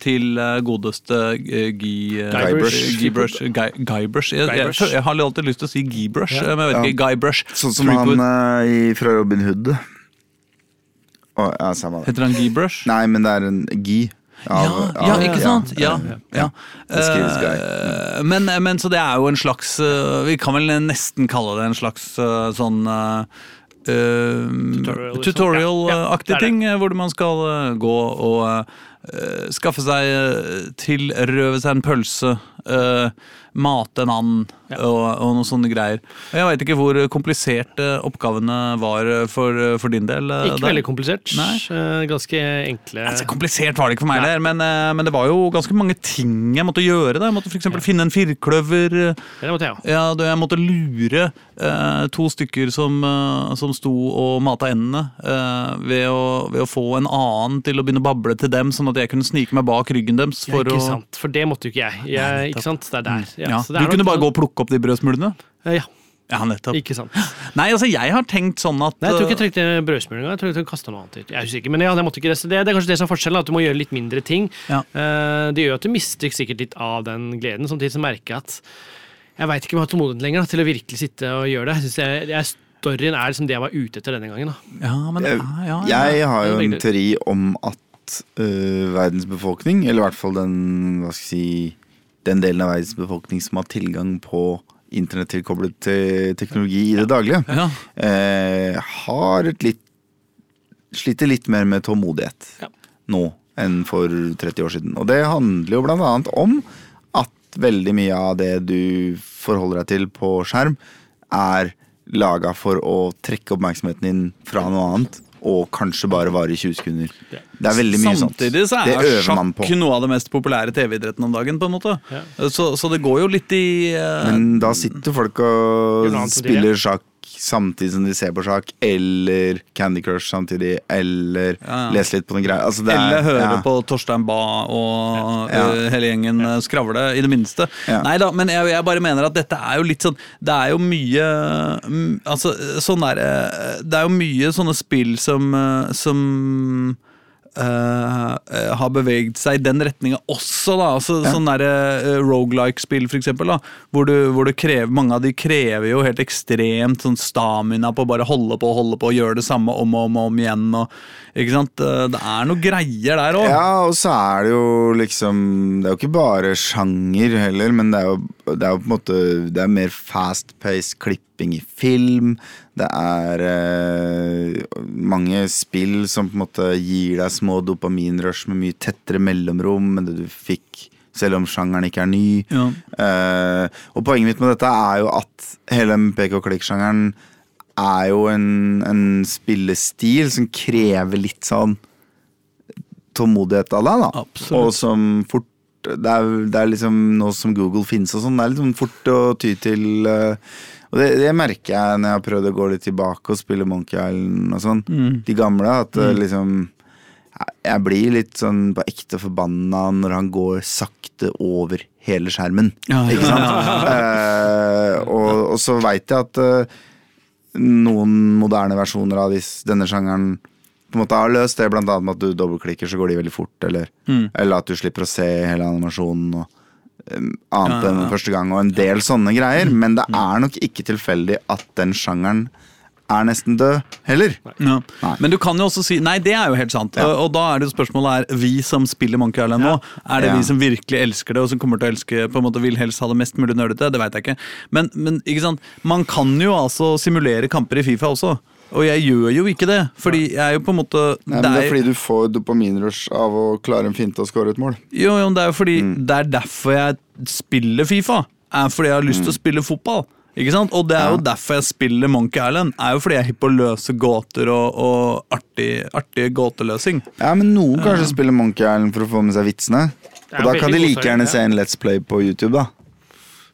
til godeste Guy Guybrush. Guybrush. Jeg, har alltid lyst til å si Guybrush, Ja. men jeg vet Ja. ikke. Guybrush. Sånn som han fra Robin Hood. Heter han Guybrush? Nei, men det er en Guy. Ja, ja, ikke sant? Ja, ja. Det skrives Guy. Eh, Men, men så det er jo en slags uh, Vi kan vel nesten kalle det en slags uh, sånn Tutorial, liksom. Tutorial-aktig det. ting, hvor man skal gå og eh, skaffe seg Tilrøve seg en pølse, eh, mate en and og, og noen sånne greier. Jeg veit ikke hvor kompliserte oppgavene var for, for din del. eh, Ikke der. veldig komplisert. Nei. eh, Ganske enkle Altså, komplisert var det ikke for meg, der, men, eh, men det var jo ganske mange ting jeg måtte gjøre. Da. Jeg måtte f.eks. eksempel finne en firkløver. Det måtte jeg. Ja, jeg måtte lure eh, to stykker som, som sto og mata endene, eh, ved, å, ved å få en annen til å begynne å bable til dem, sånn at jeg kunne snike meg bak ryggen deres. Ja, For ikke å, sant, for det måtte jo ikke jeg. jeg ikke sant, Det er der. Ja, ja, så det du er kunne bare gå og plukke opp de brødsmulene? Eh, Ja, Ja, nettopp. ikke sant. Nei, altså, jeg har tenkt sånn at Nei, jeg tror ikke jeg eh, trengte brødsmul engang. Jeg tror jeg trengte noe annet. ut. Jeg er usikker, men ja, jeg måtte ikke det. Det, det er kanskje det som er forskjellen, at du må gjøre litt mindre ting. Ja. Eh, det gjør at du mister sikkert litt av den gleden. Samtidig som merker jeg at jeg veit ikke om jeg har tålmodighet lenger da, til å virkelig sitte og gjøre det. Jeg synes jeg, jeg, storyen er liksom det jeg var ute etter denne gangen. Da. ja, men, Jeg, ja, ja, ja. jeg har jo en teori om at uh, verdens befolkning, eller i hvert fall den, hva skal jeg si, den delen av verdens befolkning som har tilgang på internett tilkoblet teknologi i det daglige, Ja. eh, har et litt Sliter litt mer med tålmodighet Ja. nå enn for 30 år siden. Og det handler jo blant annet om at veldig mye av det du forholder deg til på skjerm, er laga for å trekke oppmerksomheten din fra noe annet, og kanskje bare vare i 20 sekunder. Det er veldig mye sånt. Samtidig så er sjakk noe av det mest populære TV-idretten om dagen. på en måte Ja. så, så det går jo litt i uh, Men da sitter folk og spiller sjakk samtidig som de ser på sjakk, eller Candy Crush samtidig, eller Ja, ja. lese litt på noen greier. Altså, er- Eller høre ja. på Torstein Bae og eh, hele gjengen eh, skravle, i det minste. Ja. Nei da, men jeg, jeg bare mener at dette er jo litt sånn Det er jo mye mm, Altså, sånn der eh, Det er jo mye sånne spill som eh, Som eh, eh, har beveget seg i den retninga også, da. Altså, Sånn derre uh, rogelike-spill, for eksempel, da. Hvor du, hvor du krever Mange av de krever jo helt ekstremt sånn stamina på å bare holde på og holde på og gjøre det samme om og om, og om igjen. Og, ikke sant? Eh, Det er noe greier der òg. Ja, og så er det jo liksom Det er jo ikke bare sjanger heller, men det er jo, det er jo på en måte Det er mer fast-paced klipping i film. Det er eh, mange spill som på en måte gir deg små dopaminrush med mye tettere mellomrom enn det du fikk selv om sjangeren ikke er ny. Ja. Eh, og poenget mitt med dette er jo at hele pek-og-klikk-sjangeren er jo en, en spillestil som krever litt sånn tålmodighet av deg, da. Absolutt. Og som fort det er, det er liksom nå som Google finnes og sånn, det er litt sånn fort å ty til eh, Og det, det merker jeg når jeg har prøvd å gå litt tilbake og spille Monkey Island og sånn. Mm. De gamle, at mm. liksom jeg- blir litt sånn på ekte forbanna når han går sakte over hele skjermen. Ja, ja, Ikke sant? Eh, og, og så veit jeg at eh, noen moderne versjoner av disse, denne sjangeren på en måte har løst det, blant annet med at du dobbeltklikker, så går de veldig fort, eller, Mm. eller at du slipper å se hele animasjonen og annet Ja, enn ja. første gang, og en del sånne greier. Men det er nok ikke tilfeldig at den sjangeren er nesten død, heller. Ja. Men du kan jo også si Nei, det er jo helt sant. Ja. Og, og da er det jo spørsmålet er vi som spiller Monkey Island nå, er det Ja. vi som virkelig elsker det, og som kommer til å elske på en måte vil helst ha det mest mulig nerdete? Det veit jeg ikke. Men, men ikke sant? man kan jo altså simulere kamper i Fifa også. Og jeg gjør jo ikke det, fordi jeg er jo på en måte Nei, men det er fordi du får dopaminrush av å klare en finte og score et mål. Jo, jo, det er jo fordi Mm. det er derfor jeg spiller Fifa. Er fordi jeg har lyst til å spille fotball. Ikke sant? Og det er jo Mm. Ja. derfor jeg spiller Monkey Island. Er jo fordi jeg er hypp på å løse gåter og, og artig, artig gåteløsing. Ja, men Noen kanskje spiller Monkey Island for å få med seg vitsene. Og da kan de like gjerne se en Let's Play på YouTube, da.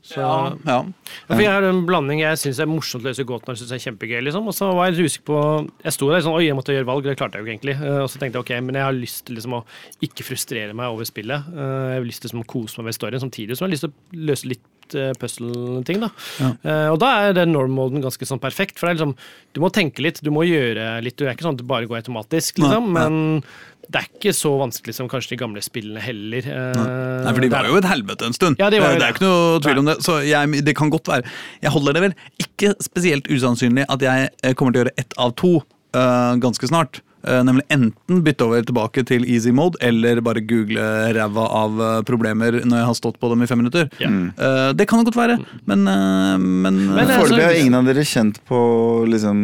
Så, Ja. Ja, for jeg har en blanding Jeg syns er morsomt å løse gåten og jeg synes er kjempegøy. liksom Og så var jeg usikker på Jeg sto der sånn Oi, jeg måtte gjøre valg. Det klarte jeg jo ikke egentlig. Eh, Og så tenkte jeg ok, men jeg har lyst til liksom å ikke frustrere meg over spillet. Eh, Jeg har lyst til liksom å kose meg med storyen samtidig som jeg har lyst til å løse litt eh, puzzle-ting. da Ja. Og da er den norm-moden ganske sånn perfekt. For det er liksom Du må tenke litt, du må gjøre litt. Du er ikke sånn at det bare går automatisk, liksom. Nei. Men det er ikke så vanskelig som kanskje de gamle spillene heller. Eh, Nei, for de var jo et helvete en stund. Ja, de var det er ikke noe tvil om det. Så jeg, det kan godt være Jeg holder det vel ikke spesielt usannsynlig at jeg eh, kommer til å gjøre ett av to uh, ganske snart. Eh, nemlig enten bytte over tilbake til easy mode, eller bare google ræva av eh, problemer når jeg har stått på dem i fem minutter. Ja. Eh, det kan det godt være, men, men, Men, eh, altså, Foreløpig har ingen av dere kjent på liksom,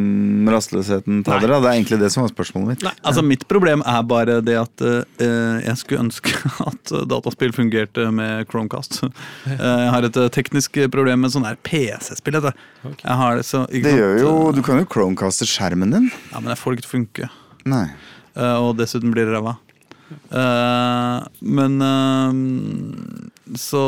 rastløsheten til dere. Det er egentlig det som var spørsmålet mitt. Nei, altså Mitt problem er bare det at uh, jeg skulle ønske (laughs) at dataspill fungerte med Chromecast. Uh, jeg har et teknisk problem med sånn her PC-spill. Okay. Det så Det gjør jo, Du kan jo chromecaste skjermen din. Ja, Men jeg får det ikke til å funke. Nei. Eh, og dessuten blir det ræva. Eh, men eh, så,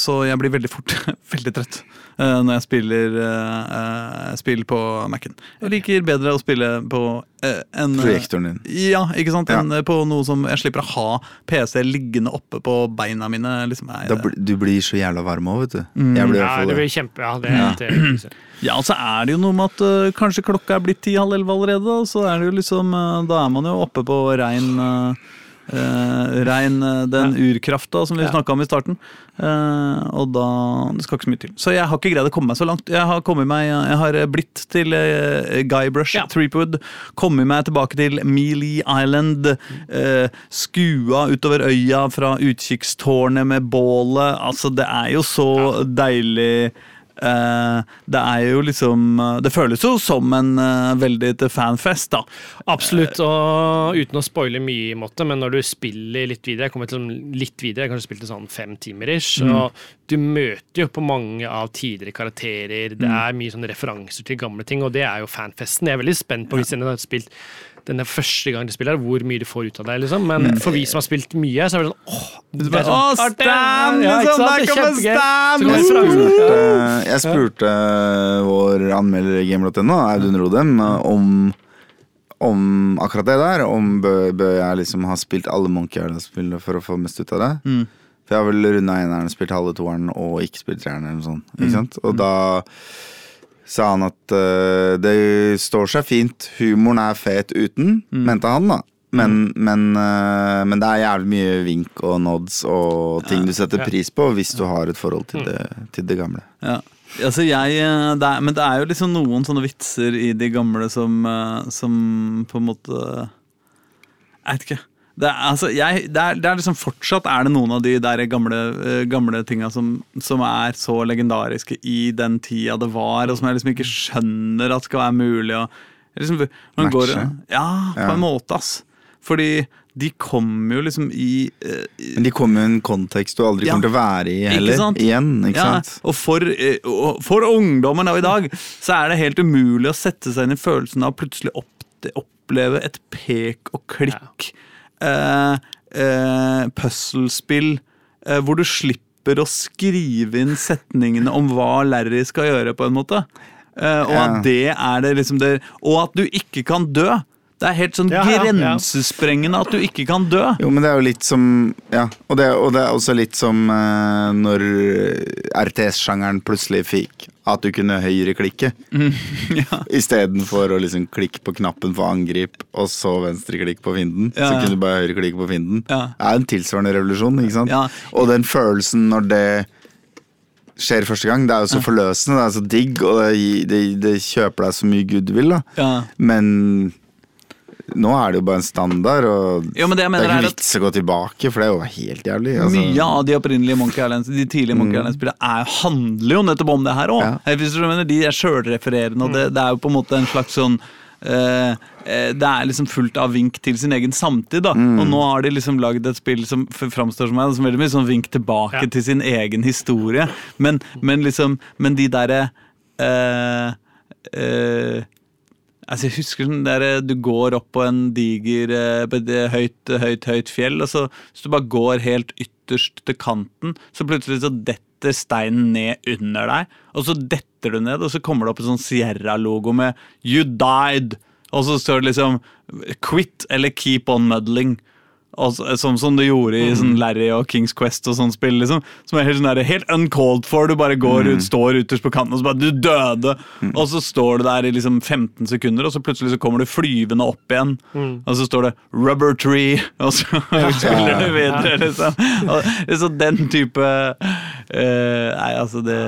så jeg blir veldig fort (laughs) veldig trøtt når jeg spiller eh, eh, spill på Mac-en. Jeg liker bedre å spille på uh, en eh, Projektoren din. Ja, ikke sant? Ja. Eh, på noe som jeg slipper å ha PC liggende oppe på beina mine. Liksom, Da, bl- du blir så jævla varm òg, vet du. Jeg blir Ja, det blir kjempe... Ja, det, det, Ja, og (clears throat) så er det jo noe med at uh, kanskje klokka er blitt ti-halv elleve allerede. Så er det jo liksom uh, Da er man jo oppe på rein uh, Rein den ja. urkrafta som vi Ja. snakka om i starten. Eh, og da Det skal ikke så mye til. Så jeg har ikke greid å komme meg så langt. Jeg har meg Jeg har blitt til uh, Guybrush Ja. Threepwood. Kommet meg tilbake til Mealy Island. eh, skua utover øya fra utkikkstårnet med bålet. Altså, det er jo så deilig. Eh, det er jo liksom eh, Det føles jo som en eh, veldig til fanfest, da. Absolutt, og uten å spoile mye, i måte, men når du spiller litt videre Jeg kommer til litt videre, jeg har kanskje spilt sånn fem timer ish. Og du møter jo på mange av tidligere karakterer. Det er mye sånne referanser til gamle ting, og det er jo fanfesten. Jeg er veldig spent på hvis jeg har spilt denne første gang du spiller, hvor mye du får ut av det. liksom. Men for vi som har spilt mye, så er det sånn åh, det er sånn, Åh! Stan, Ja, ikke liksom, sant? der Det er kommer kjempegøy. Stan! Jeg spurte, jeg spurte vår anmelder i game.no, Audun Rodem, om, om akkurat det der. Om bør, bør jeg liksom ha spilt alle Monkey Island-spillene for å få mest ut av det. Mm. For jeg har vel runda eneren, spilt halve toeren og ikke spilt treeren. eller noe sånt. Mm. Ikke sant? Og da sa han at uh, det står seg fint. Humoren er fet uten, Mm. mente han, da. Men, men, uh, men det er jævlig mye vink og nods og ting du setter Ja. pris på hvis du har et forhold til det, til det gamle. Ja. Altså jeg, eh, det er, men det er jo liksom noen sånne vitser i de gamle som, som på en måte Jeg vet ikke. Det er, altså, jeg, det, er, det er liksom Fortsatt er det noen av de der gamle, eh, gamle tinga som, som er så legendariske i den tida det var, og som jeg liksom ikke skjønner at skal være mulig å liksom, man går, Ja, på Ja. en måte, ass. Fordi de kommer jo liksom i, eh, i Men de kommer i en kontekst du aldri Ja. kommer til å være i Ikke heller. sant? Igjen, ikke ja, sant? Og for, eh, og for ungdommen av i dag så er det helt umulig å sette seg inn i følelsen av plutselig opp, oppleve et pek og klikk eh, eh, puzzlespill eh, hvor du slipper å skrive inn setningene om hva Larry skal gjøre, på en måte. Eh, og at det er det liksom det Og at du ikke kan dø. Det er helt sånn Ja, ja, ja. grensesprengende at du ikke kan dø. Jo, men det er jo litt som Ja, og det, og det er også litt som uh, når RTS-sjangeren plutselig fikk at du kunne høyreklikke. (laughs) ja. Istedenfor å liksom klikke på knappen for angrip, og så venstreklikk på fienden. Ja, Så kunne du bare høyreklikke på fienden. Ja. Det er en tilsvarende revolusjon, ikke sant? Ja. Og den følelsen når det skjer første gang. Det er jo så forløsende, det er så digg, og det, det, det kjøper deg så mye goodwill, da. Ja. Men nå er det jo bare en standard, og Jo, men det jeg det mener er er ikke at vits å gå tilbake, for det er jo helt jævlig. Altså. Mye av de opprinnelige Monkey Islands De tidlige Monkey Island-spillene er- handler jo nettopp om det her òg. Ja. De er sjølrefererende, og det, det er jo på en måte en slags sånn eh, eh, det er liksom fullt av vink til sin egen samtid. da Og nå har de liksom lagd et spill som framstår som som veldig mye sånn vink tilbake Ja. til sin egen historie. Men, men liksom Men de derre uh, eh, Altså jeg husker sånn der, Du går opp på en diger eh, høyt, høyt, høyt fjell, og så hvis du bare går helt ytterst til kanten, så plutselig så detter steinen ned under deg, og så detter du ned, og så kommer det opp en sånn Sierra-logo med 'You died', og så står det liksom 'Quit' eller 'Keep on muddling'. Og som, som du gjorde i sånn Larry og Kings Quest og sånn spill. liksom Som er helt sånn der, helt uncalled for. Du bare går ut, står ytterst på kanten og så bare Du døde! Og så står du der i liksom 15 sekunder, og så plutselig så kommer du flyvende opp igjen. Og så står det 'Rubber Tree', (laughs) og så spiller du videre, liksom. Og, så den type eh, Nei, altså det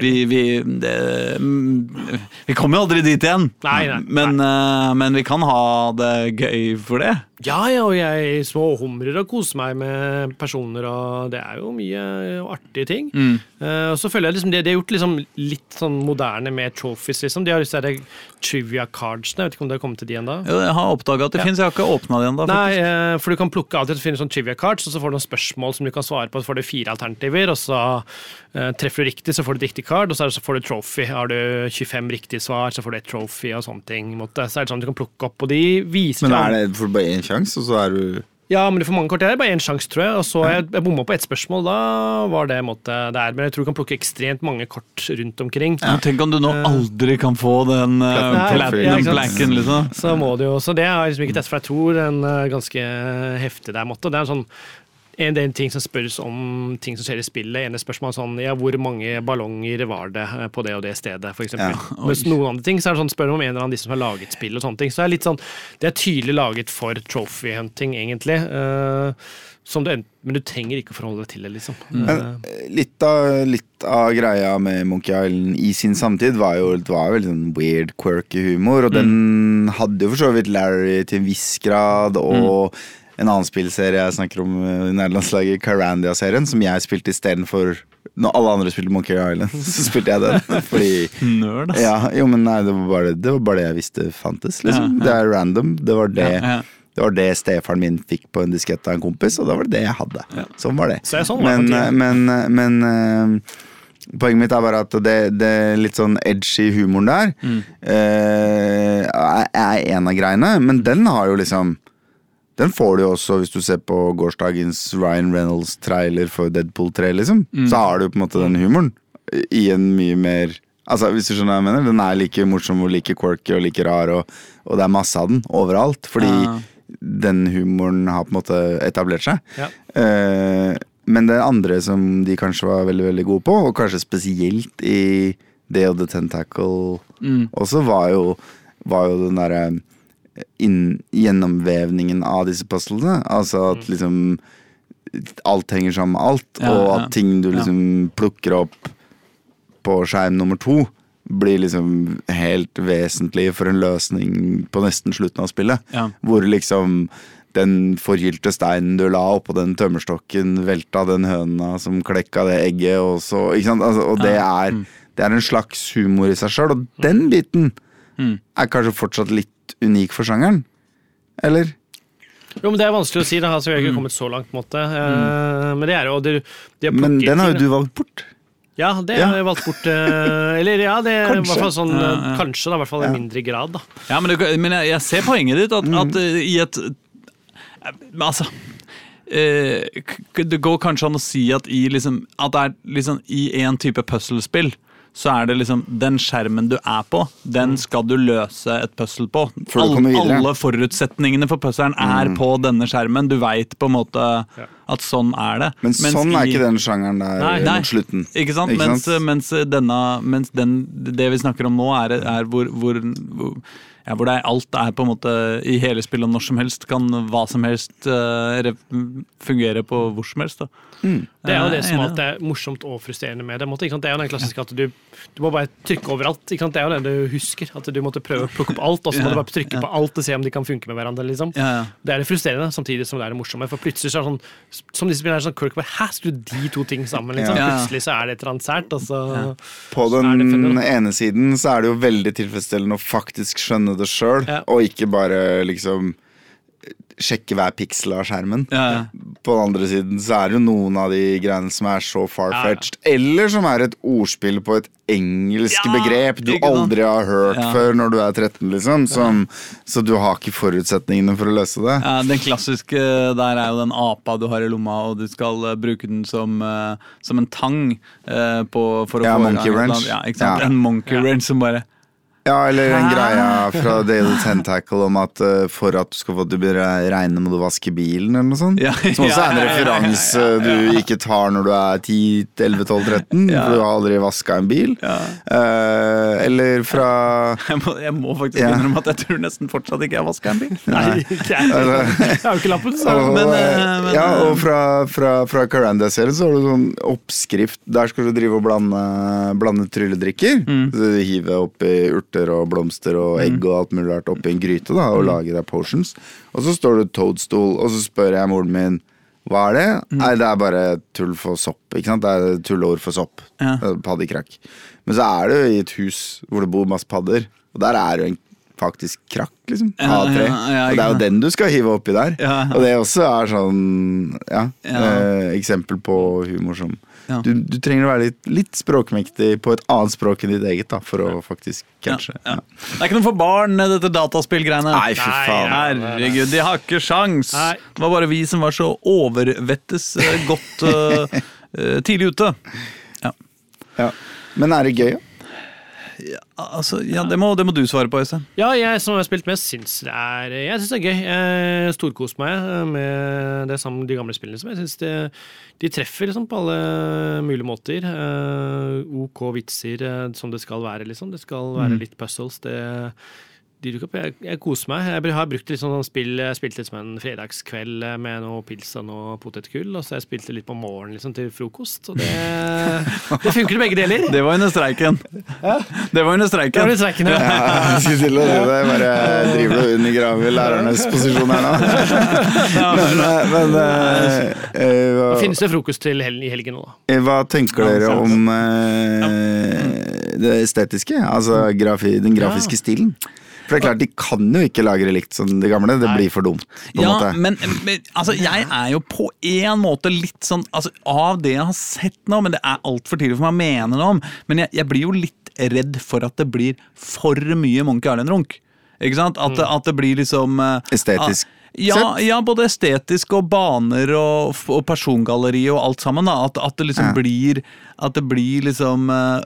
Vi, vi, det, mm, vi kommer jo aldri dit igjen. Nei, nei, men, uh, men vi kan ha det gøy for det. Ja, ja, og jeg småhumrer og koser meg med personer, og det er jo mye artige ting. Eh, og så føler jeg liksom det de har gjort liksom litt sånn moderne med trophies, liksom. De har disse trivia cardsene, jeg vet ikke om det har kommet til de ennå? Jeg har oppdaga at det Ja. finnes, jeg har ikke åpna de ennå. Nei, eh, for du kan plukke alltid finne sånn trivia cards, og så får du noen spørsmål som du kan svare på. Så får du fire alternativer, og så uh, treffer du riktig, så får du et riktig card, og så, er det, så får du trophy. Har du 25 riktige svar, så får du et trophy og sånne ting. Så er det sånn du kan plukke opp, og de viser Men er det for bare én sjanse, og så er du Ja, men du får mange kort. Det er bare én sjanse, tror jeg. Og så jeg, jeg bomma på ett spørsmål, da var det måte der. Men jeg tror du kan plukke ekstremt mange kort rundt omkring. Men Tenk om du nå aldri kan få den uh, ja, blanken, liksom. Så må du jo, så det har jeg liksom ikke testet, for jeg tror den er ganske heftig der. Måte. Det er en sånn en del ting som spørres om ting som skjer i spillet. ene spørsmål sånn, ja, Hvor mange ballonger var det eh, på det og det stedet, f.eks. Ja. Ja. Mens noen andre ting så er det sånn spør om en eller annen de som har laget spill. og sånne ting. Så det er litt sånn, det er tydelig laget for trophy hunting, egentlig. Uh, som du, men du trenger ikke å forholde deg til det, liksom. Men eh, litt av, litt av greia med Monkey Island i sin samtid var jo, det var jo veldig sånn weird, quirky humor. Og den hadde jo for så vidt Larry til en viss grad, og en annen spillserie jeg snakker om eh, i nederlandslaget, Carandia-serien, som jeg spilte istedenfor Når alle andre spilte Monkey Island, (laughs) så spilte jeg den. (laughs) Fordi Nerd, ass. Ja, jo, men nei, det var bare det, var bare det jeg visste fantes, liksom. Det er random. Det var det. Det var det stefaren min fikk på en diskett av en kompis, og da var det det jeg hadde. Sånn var det. Men, men, men, eh, poenget mitt er bare at det, det litt sånn edgy humoren der Mm. eh, er en av greiene, men den har jo liksom den får du jo også hvis du ser på gårsdagens Ryan Reynolds-trailer for Deadpool 3, liksom. Mm. Så har du på en måte den humoren i en mye mer Altså, hvis du skjønner hva jeg mener? Den er like morsom og like quirky og like rar, og, og det er masse av den overalt. Fordi Ja. den humoren har på en måte etablert seg. Ja. Eh, men det andre som de kanskje var veldig veldig gode på, og kanskje spesielt i Day of the Tentacle Mm. også, var jo, var jo den derre inn- gjennomvevningen av disse puzzlene. Altså at liksom alt henger sammen med alt, Ja, og at ting du liksom plukker opp på skjerm nummer to, blir liksom helt vesentlig for en løsning på nesten slutten av spillet. Ja. Hvor liksom den forgylte steinen du la oppå den tømmerstokken, velta den høna som klekka det egget, og så Ikke sant? Altså, og det er, det er en slags humor i seg sjøl, og den biten Mm. er kanskje fortsatt litt unik for sjangeren. Eller? Jo, men Det er vanskelig å si. Da. Altså, har ikke kommet så langt. på en måte. Mm. Men det er jo det, de Men den har jo du valgt bort. Ja, det Ja. har jeg valgt bort. eh, Eller ja, det er i Kanskje. hvert fall sånn Ja, eh, ja. Kanskje, da, i hvert fall i mindre grad. da. Ja, men, det, men jeg, jeg ser poenget ditt, at, at eh, i et eh, Altså eh, Det går kanskje an å si at i liksom At det er liksom i en type puzzlespill så er det liksom den skjermen du er på, den skal du løse et puzzle på. Videre. alle forutsetningene for puzzlen er på denne skjermen. Du veit på en måte at sånn er det. Men Mens sånn er i- ikke den sjangeren der Nei. eh, Nei. mot slutten. Ikke sant? Ikke mens, sant? mens denne Mens den, det vi snakker om nå, er, er hvor, hvor, hvor ja, hvor det er, alt er på en måte i hele spillet når som helst. Kan hva som helst uh, fungere på hvor som helst. da. Det er jo det er som alltid er morsomt og frustrerende med det. måte, ikke sant? Det er jo den klassiske at du, du må bare trykke overalt. ikke sant? Det er jo det du husker. At du måtte prøve å plukke opp alt, og så må Ja, du bare trykke på alt og se om de kan funke med hverandre. liksom. Ja, ja. Det er det frustrerende, samtidig som det er det morsomme. For plutselig så er det sånn, som disse spillerne er det sånn, Kirk bare, Hæ, skulle de to ting sammen? liksom? Ja. Ja, ja. Plutselig så er det et eller annet sært. og så... På den ene siden så er det jo veldig tilfredsstillende å faktisk skjønne det sjøl, Ja. og ikke bare liksom sjekke hver piksel av skjermen. Ja, ja. På den andre siden så er det jo noen av de greiene som er så far-fetched, eller som er et ordspill på et engelsk Ja, begrep du aldri har hørt Ja. før når du er 13, liksom. Som, Så du har ikke forutsetningene for å løse det. Ja, den klassiske der er jo den apa du har i lomma, og du skal eh, bruke den som, eh, som en tang eh, på, for å Ja, få monkey gang wrench. Ja, ikke sant? Ja. En monkey Ja. wrench som bare Ja, eller en greia fra Daily Tentacle om at uh, for at du skal få det til å regne, må du vaske bilen, eller noe sånt. Ja, Som også er en ja, ja, ja, referanse du ikke tar når du er 10, 11, 12, 13, Ja. for du har aldri vaska en bil. Ja. Eh, eller fra Jeg må, jeg må faktisk Ja. innrømme at jeg tror nesten fortsatt ikke jeg har vaska en bil. Nei, ikke jeg. Har jo ikke lappen, så og, Men, eh, eh, men, ja, eh, og fra, fra, fra Caranda-serien så har du sånn oppskrift. Der skal du drive og blande, blande trylledrikker. Mm. Så du hiver oppi urter og blomster og egg og alt mulig rart oppi en gryte da, Mm. og lager deg potions. Og så står det toadstool, og så spør jeg moren min hva er det? Mm. Nei, det er bare tull for sopp. Ikke sant? Det er tulleord for sopp. Ja. Eh, Paddekrakk. Men så er du i et hus hvor det bor masse padder, og der er jo en faktisk krakk, liksom. Ja, A3. ja, og det er jo den du skal hive oppi der. Og det også er sånn ja, Ja. Eh, eksempel på humor som Ja. du, du trenger å være litt, litt språkmektig på et annet språk enn ditt eget da, for å faktisk catche. Ja, ja. Det er ikke noe for barn, dette dataspillgreiene. Nei, fy faen. nei. Herregud, de har ikke sjans. Nei. Det var bare vi som var så overvettes eh, godt eh, (laughs) eh, tidlig ute. Ja. Men er det gøy? Ja? Ja, altså, ja, det, må, det må du svare på, Øystein. Ja, jeg som har spilt med, syns det er Jeg synes det er gøy. Jeg storkoser meg med det samme, de gamle spillene. Som jeg synes det, De treffer liksom på alle mulige måter. Eh, OK vitser eh, som det skal være, liksom. Det skal være litt puzzles. Det opp. Jeg, jeg koser meg. Jeg har brukt litt sånn spill Jeg spilte litt som en fredagskveld med noe pils og noe potetgull. Og så jeg spilte litt på morgenen liksom, til frokost. Og det, (laughs) det funker i begge deler. Det var under streiken. Det var under Det streiken. var litt streikende. Ja, (laughs) jeg skulle til å si det. Bare driver du undergraver lærernes posisjon her nå? (laughs) Men, eh, men eh, eh, hva, finnes det frokost til hel i helgen nå, da. eh, hva tenker dere om eh, det estetiske? Altså grafi, den grafiske stilen? For det er klart, De kan jo ikke lagre likt som de gamle. Det blir for dumt. Ja, men, men altså, jeg er jo på en måte litt sånn altså, Av det jeg har sett nå, men det er altfor tidlig for meg å mene noe om, men jeg, jeg blir jo litt redd for at det blir for mye Monkey Island-runk. Ikke sant? At, det- at det blir liksom Estetisk. Estetisk ja, ja, både estetisk og baner og, og persongalleri og alt sammen. Da. At, at det liksom Ja. blir At det blir liksom eh,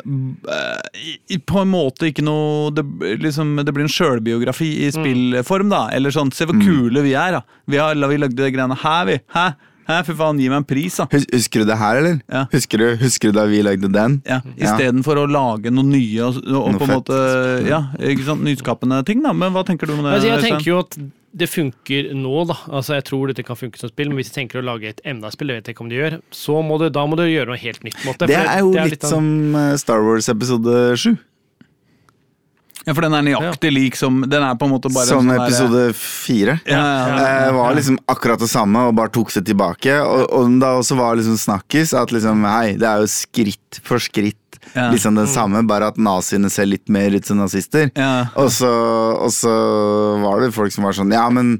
i- På en måte ikke noe Det, liksom, det blir en sjølbiografi i spillform, da. Eller sånn Se hvor kule vi er, da. Vi, har, vi lagde de greiene her, vi. Hæ? Hæ, fy faen, gi meg en pris, da. Hus husker du det her, eller? Ja. Husker, du, husker du da vi lagde den? Ja, Istedenfor å lage noe nye og, og Noe på en måte Ja, ikke sant, nyskapende ting, da. Men hva tenker du om det? Altså, jeg tenker jo at det funker nå, da. Altså, jeg tror dette kan funke som spill, men hvis de tenker å lage et MDA-spill, det vet jeg ikke om de gjør, så må du, da må du gjøre noe helt nytt. Måte, Det er jo det litt av- som eh, Star Wars episode 7. Ja, for den er nøyaktig lik som Den er på en måte bare Som sånn episode 4. Ja, ja, ja. Eh, var liksom akkurat det samme og bare tok seg tilbake. Og, og da også var liksom snakkis at liksom hei, det er jo skritt for skritt Ja. liksom det samme, bare at naziene ser litt mer ut som nazister. Ja. Og, så, og så var det folk som var sånn Ja, men,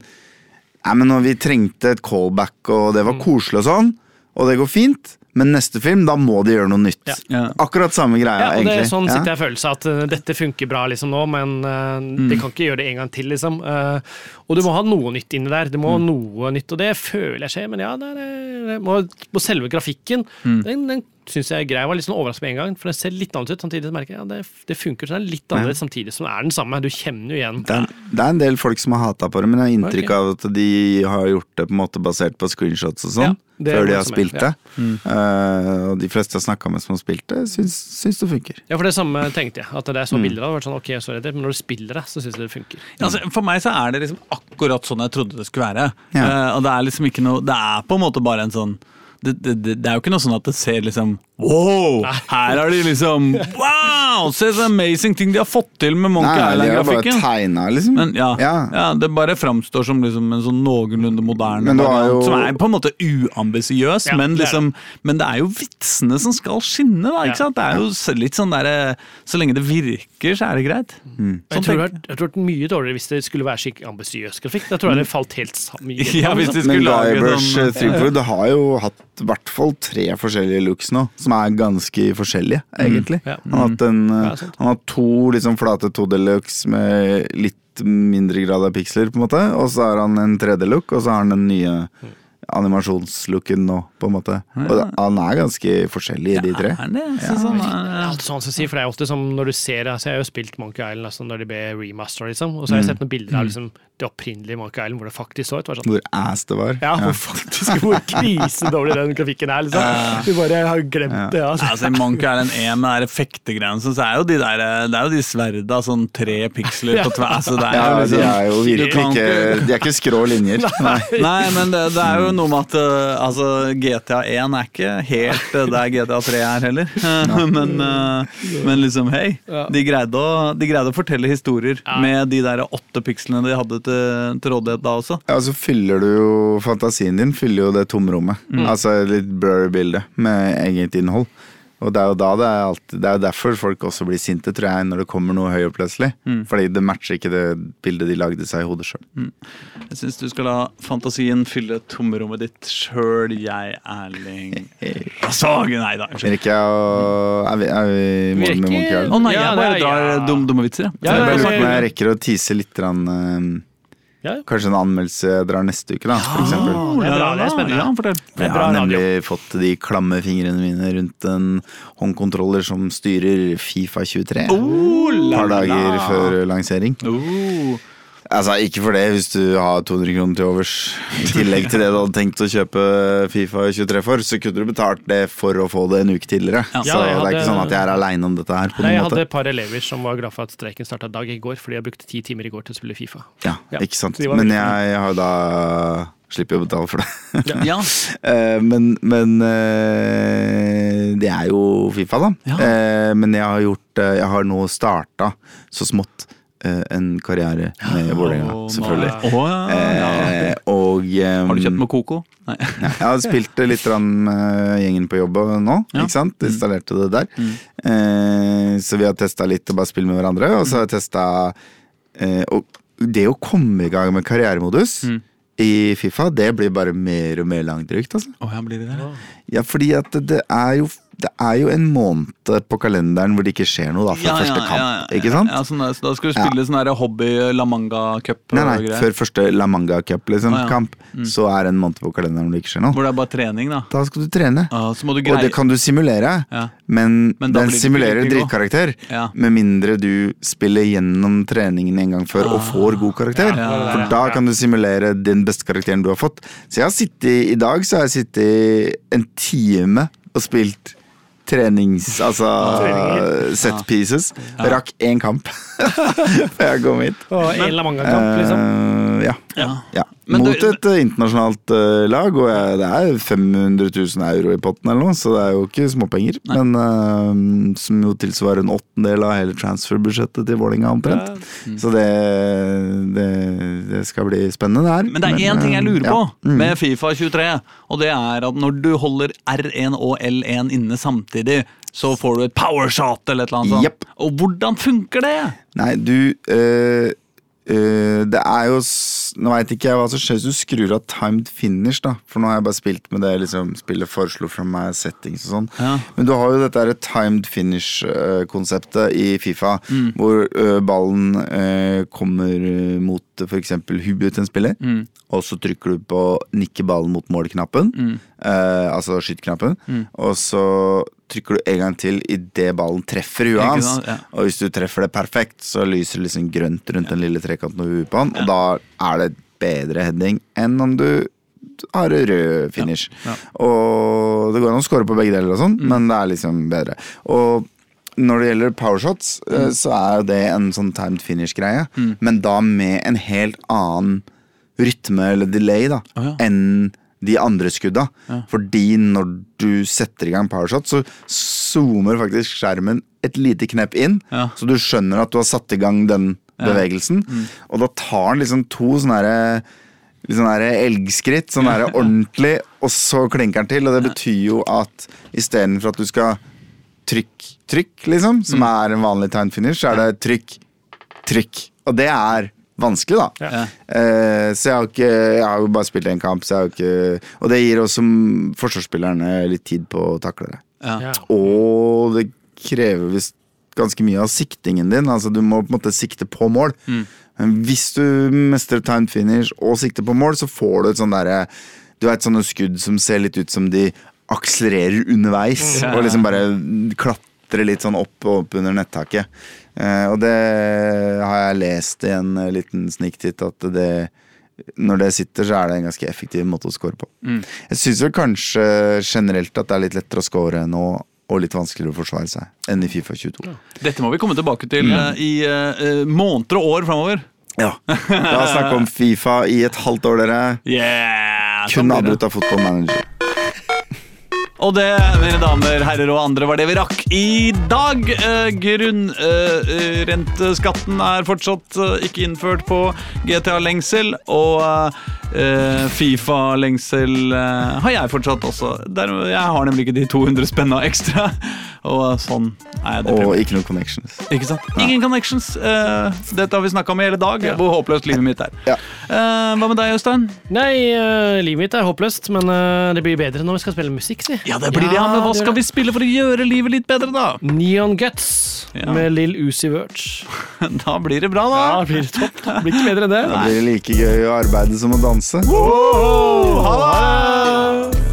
ja, men når vi trengte et callback, og det var koselig og sånn, og det går fint, men neste film, da må de gjøre noe nytt. Ja. Ja. Akkurat samme greia, Ja, og det er sånn Ja. sitter jeg i følelse at uh, dette funker bra liksom nå, men uh, de kan ikke gjøre det en gang til, liksom. Uh, og du må ha noe nytt inni der. Du må ha noe nytt, og det føler jeg skjer, men ja, det er, det må, på selve grafikken, den, den syns jeg greia var litt sånn overraskende med en gang, for den ser litt annerledes ut. Samtidig så merker jeg ja, det, det funker så det er litt annerledes samtidig som det er den samme. Du kjenner jo igjen Det er, det er en del folk som har hata på det, men jeg har inntrykk okay. av at de har gjort det på en måte basert på screenshots og sånn, Ja, det før de har spilt er, spilt ja. det. Uh, og de fleste jeg har snakka med som har spilt det, syns, syns det funker. Ja, for det samme tenkte jeg. At det er Mm. så bilder av det, sånn, ok, så er det, men når du spiller det, så syns jeg det funker. Altså, for meg så er det liksom akkurat sånn jeg trodde det skulle være. Ja. Uh, og det er liksom ikke noe Det er på en måte bare en sånn det, det, det, er jo ikke noe sånn at det ser liksom Wow! Her har de liksom Wow! Se så amazing ting de har fått til med Monkey Island-grafikken. tegna, liksom. Men ja, ja. Ja. det bare framstår som liksom en sånn noenlunde moderne Men variant, jo- som er på en måte uambisiøs, Ja, men, det er liksom, men det er jo vitsene som skal skinne, da. Ja. Ikke sant? Det er jo litt sånn der, Så lenge det virker, så er det greit. Mm. Sånn Jeg tror, det jeg tror det vært mye dårligere hvis det skulle være skikkelig ambisiøs grafikk. Da tror jeg det falt helt sammen. Ja, hvis de Men skulle lage Guybrush Men uh, Threepwood har jo hatt i hvert fall tre forskjellige looks nå, som er ganske forskjellige, egentlig. Ja. Han har en, uh, Ja, han har to liksom flate 2D-looks med litt mindre grad av piksler, på en måte, og så har han en 3D-look, og så har han den nye animasjonslooken nå, på en måte. Og da- han er ganske forskjellig i de tre. Det? Alltid sånn som sier, for det er ofte som når du ser altså Jeg har jo spilt Monkey Island altså, når de ble remaster, liksom. Og så har jeg sett noen bilder av liksom, det opprinnelige Monkey Island hvor det faktisk så ut. Sånn, Hvor ass det var. ja, hvor faktisk hvor krisedårlig den grafikken er, liksom. Du bare har glemt det. Altså. Altså, Monkey Island 1 med de fektegreiene, så er jo de der Det er jo de sverda sånn tre piksler på tvers. Så er Ja, jo de liksom, er jo virkelig ikke De er ikke skrå linjer. (laughs) Nei. Nei, men det, det er jo noe med at uh, altså, GTA 1 er ikke helt uh, der GTA 3 er heller. (laughs) men, uh, men liksom, hei. De greide å, de greide å fortelle historier med de der åtte pikslene de hadde til, til rådighet da også. Ja, så fyller du jo Fantasien din fyller jo det tomrommet. Altså litt blurry bilde med eget innhold. Og det er jo da det er alltid Det er derfor folk også blir sinte, tror jeg, når det kommer noe høyoppløselig. Fordi det matcher ikke det bildet de lagde seg i hodet sjøl. Jeg syns du skal la fantasien fylle tomrommet ditt sjøl, jeg, Erling (laughs) Sagen. Nei da, unnskyld. Jeg å Er vi, er vi mål med Monkey Å nei, Ja, jeg bare drar ja. dum, dumme vitser, jeg. Ja, jeg ja, bare ja, lurer på om jeg rekker å tise litt. Rann, eh, Ja, Kanskje en anmeldelse drar neste uke, da, for eksempel. det er bra, det er spennende. Ja, det Jeg har nemlig fått de klamme fingrene mine rundt en håndkontroller som styrer Fifa 23. Oh, Et par dager før lansering. Oh. Altså, Ikke for det, hvis du har 200 kroner til overs. I tillegg til det du hadde tenkt å kjøpe Fifa 23 for, så kunne du betalt det for å få det en uke tidligere. Ja. Så Ja, det er ikke sånn at jeg er aleine om dette her. på Nei, jeg måte. hadde et par elever som var glad for at streiken starta dag i går, fordi jeg brukte ti timer i går til å spille Fifa. Ja, Ja. ikke sant. Men jeg, jeg har da Slipper å betale for det. Ja. (laughs) Eh, men men eh, det er jo Fifa, da. Ja. Eh, men jeg har gjort Jeg har nå starta så smått en karriere med Vålerenga, Å, selvfølgelig. Oh, ja, ja. Eh, og um, Har du kjøpt med Coco? Nei. (laughs) Jeg har spilt litt med gjengen på jobb nå. Ja. Ikke sant? Installerte det der. Eh, så vi har testa litt og bare spille med hverandre. Og så har jeg testa eh, Og det å komme i gang med karrieremodus i Fifa, det blir bare mer og mer langdrygt. Altså. Oh, ja, blir det der? Ja, fordi at det, det er jo det er jo en måned på kalenderen hvor det ikke skjer noe da, før første kamp. Ikke sant? Ja, sånn så da skal du spille sånn hobby La Manga Cup Nei, nei, før første La Manga Cup, liksom, ah, ja. mm. så er det en måned på kalenderen hvor det ikke skjer noe. Hvor det er bare trening, da. Da skal du trene. Ah, du Og det kan du simulere, Ja. men, Men den simulerer drittkarakter. Ja. Med mindre du spiller gjennom treningen en gang før og får god karakter. Ja, ja, For da kan du simulere den beste karakteren du har fått. Så jeg har sittet, i dag så har jeg sittet en time og spilt trenings... Altså set pieces. Rakk én kamp (laughs) før jeg kom hit. Og en eller annen kamp, liksom. Eh, ja. Ja. ja. Men Mot du- et eh, internasjonalt uh, lag, og jeg, det er 500 000 euro i potten, eller noe, så det er jo ikke småpenger. Men uh, som jo tilsvarer en åttendel av hele transferbudsjettet til Vålerenga omtrent. Så det, det, det skal bli spennende, det her. Men det er én ting jeg lurer ja. på Mm. med Fifa 23, og det er at når du holder R1 og L1 inne samtidig, så får du et powershot eller et eller annet sånt. Yep. Og hvordan funker det? Nei, du eh, eh, Det er jo Nå veit ikke jeg hva som skjer hvis du skrur av timed finish, da. For nå har jeg bare spilt med det liksom spillet foreslo fra meg, settings og sånn. Ja. Men du har jo dette her timed finish-konseptet i Fifa, Mm. hvor eh, ballen eh, kommer eh, mot møte f.eks. huet til en spiller, Mm. og så trykker du på nikke ballen mot mål-knappen, Mm. eh, altså skyttknappen, og så trykker du en gang til idet ballen treffer huet hans. Ja. Og hvis du treffer det perfekt, så lyser det liksom grønt rundt den lille trekanten over huet på han, og da er det bedre heading enn om du har rød finish. Ja. Og det går an å score på begge deler, og sånn, Mm. men det er liksom bedre. Og når det gjelder powershots, Mm. eh, så er det en sånn timed finish-greie, men da med en helt annen rytme eller delay da, oh, ja. enn de andre skudda. Ja. Fordi når du setter i gang powershot, så zoomer faktisk skjermen et lite knepp inn, Ja. så du skjønner at du har satt i gang den bevegelsen. Mm. Og da tar den liksom to sånne herre sånn elgskritt, sånn ordentlig, og så klinker den til. Og det betyr jo at istedenfor at du skal trykk, trykk, liksom, som er en vanlig time finish, så er det trykk, trykk. Og det er vanskelig, da. Ja. Uh, så jeg har, ikke, jeg har jo bare spilt én kamp, så jeg har ikke Og det gir også forsvarsspillerne litt tid på å takle det. Ja. Og det krever visst ganske mye av siktingen din. Altså Du må på en måte sikte på mål. Men hvis du mestrer timed finish og sikter på mål, så får du et sånn derre Du vet sånne skudd som ser litt ut som de akselererer underveis. Ja. Og liksom bare klatrer litt sånn opp og opp under nettaket. Eh, og det har jeg lest i en eh, liten sniktitt at det når det sitter, så er det en ganske effektiv måte å score på. Jeg syns vel kanskje generelt at det er litt lettere å score nå, og litt vanskeligere å forsvare seg, enn i Fifa 22. Dette må vi komme tilbake til mm. i uh, måneder og år framover. Ja. La oss snakke om (laughs) Fifa i et halvt år, dere. Yeah! Kun sånn avbrutt av Football Manager. Og det, mine damer, herrer og andre, var det vi rakk i dag. Eh, Grunnrenteskatten er fortsatt eh, ikke innført på GTA-lengsel. Og eh, Fifa-lengsel eh, har jeg fortsatt også. Der, jeg har nemlig ikke de 200 spenna ekstra. (laughs) Og sånn er det. Og ikke noen connections. Ikke sant? Ingen connections. Eh, dette har vi snakka om i hele dag, hvor håpløst livet mitt er. Ja. Eh, hva med deg, Øystein? Nei, eh, livet mitt er håpløst, men eh, det blir bedre når vi skal spille musikk, si. Ja, det blir det, ja, men Hva skal vi spille for å gjøre livet litt bedre, da? Neon Guts Ja. med Lill Uzi Vert. (laughs) Da blir det bra, da. Ja, blir det topp? Det blir ikke bedre enn det. Da blir det like gøy å arbeide som å danse. Ha det!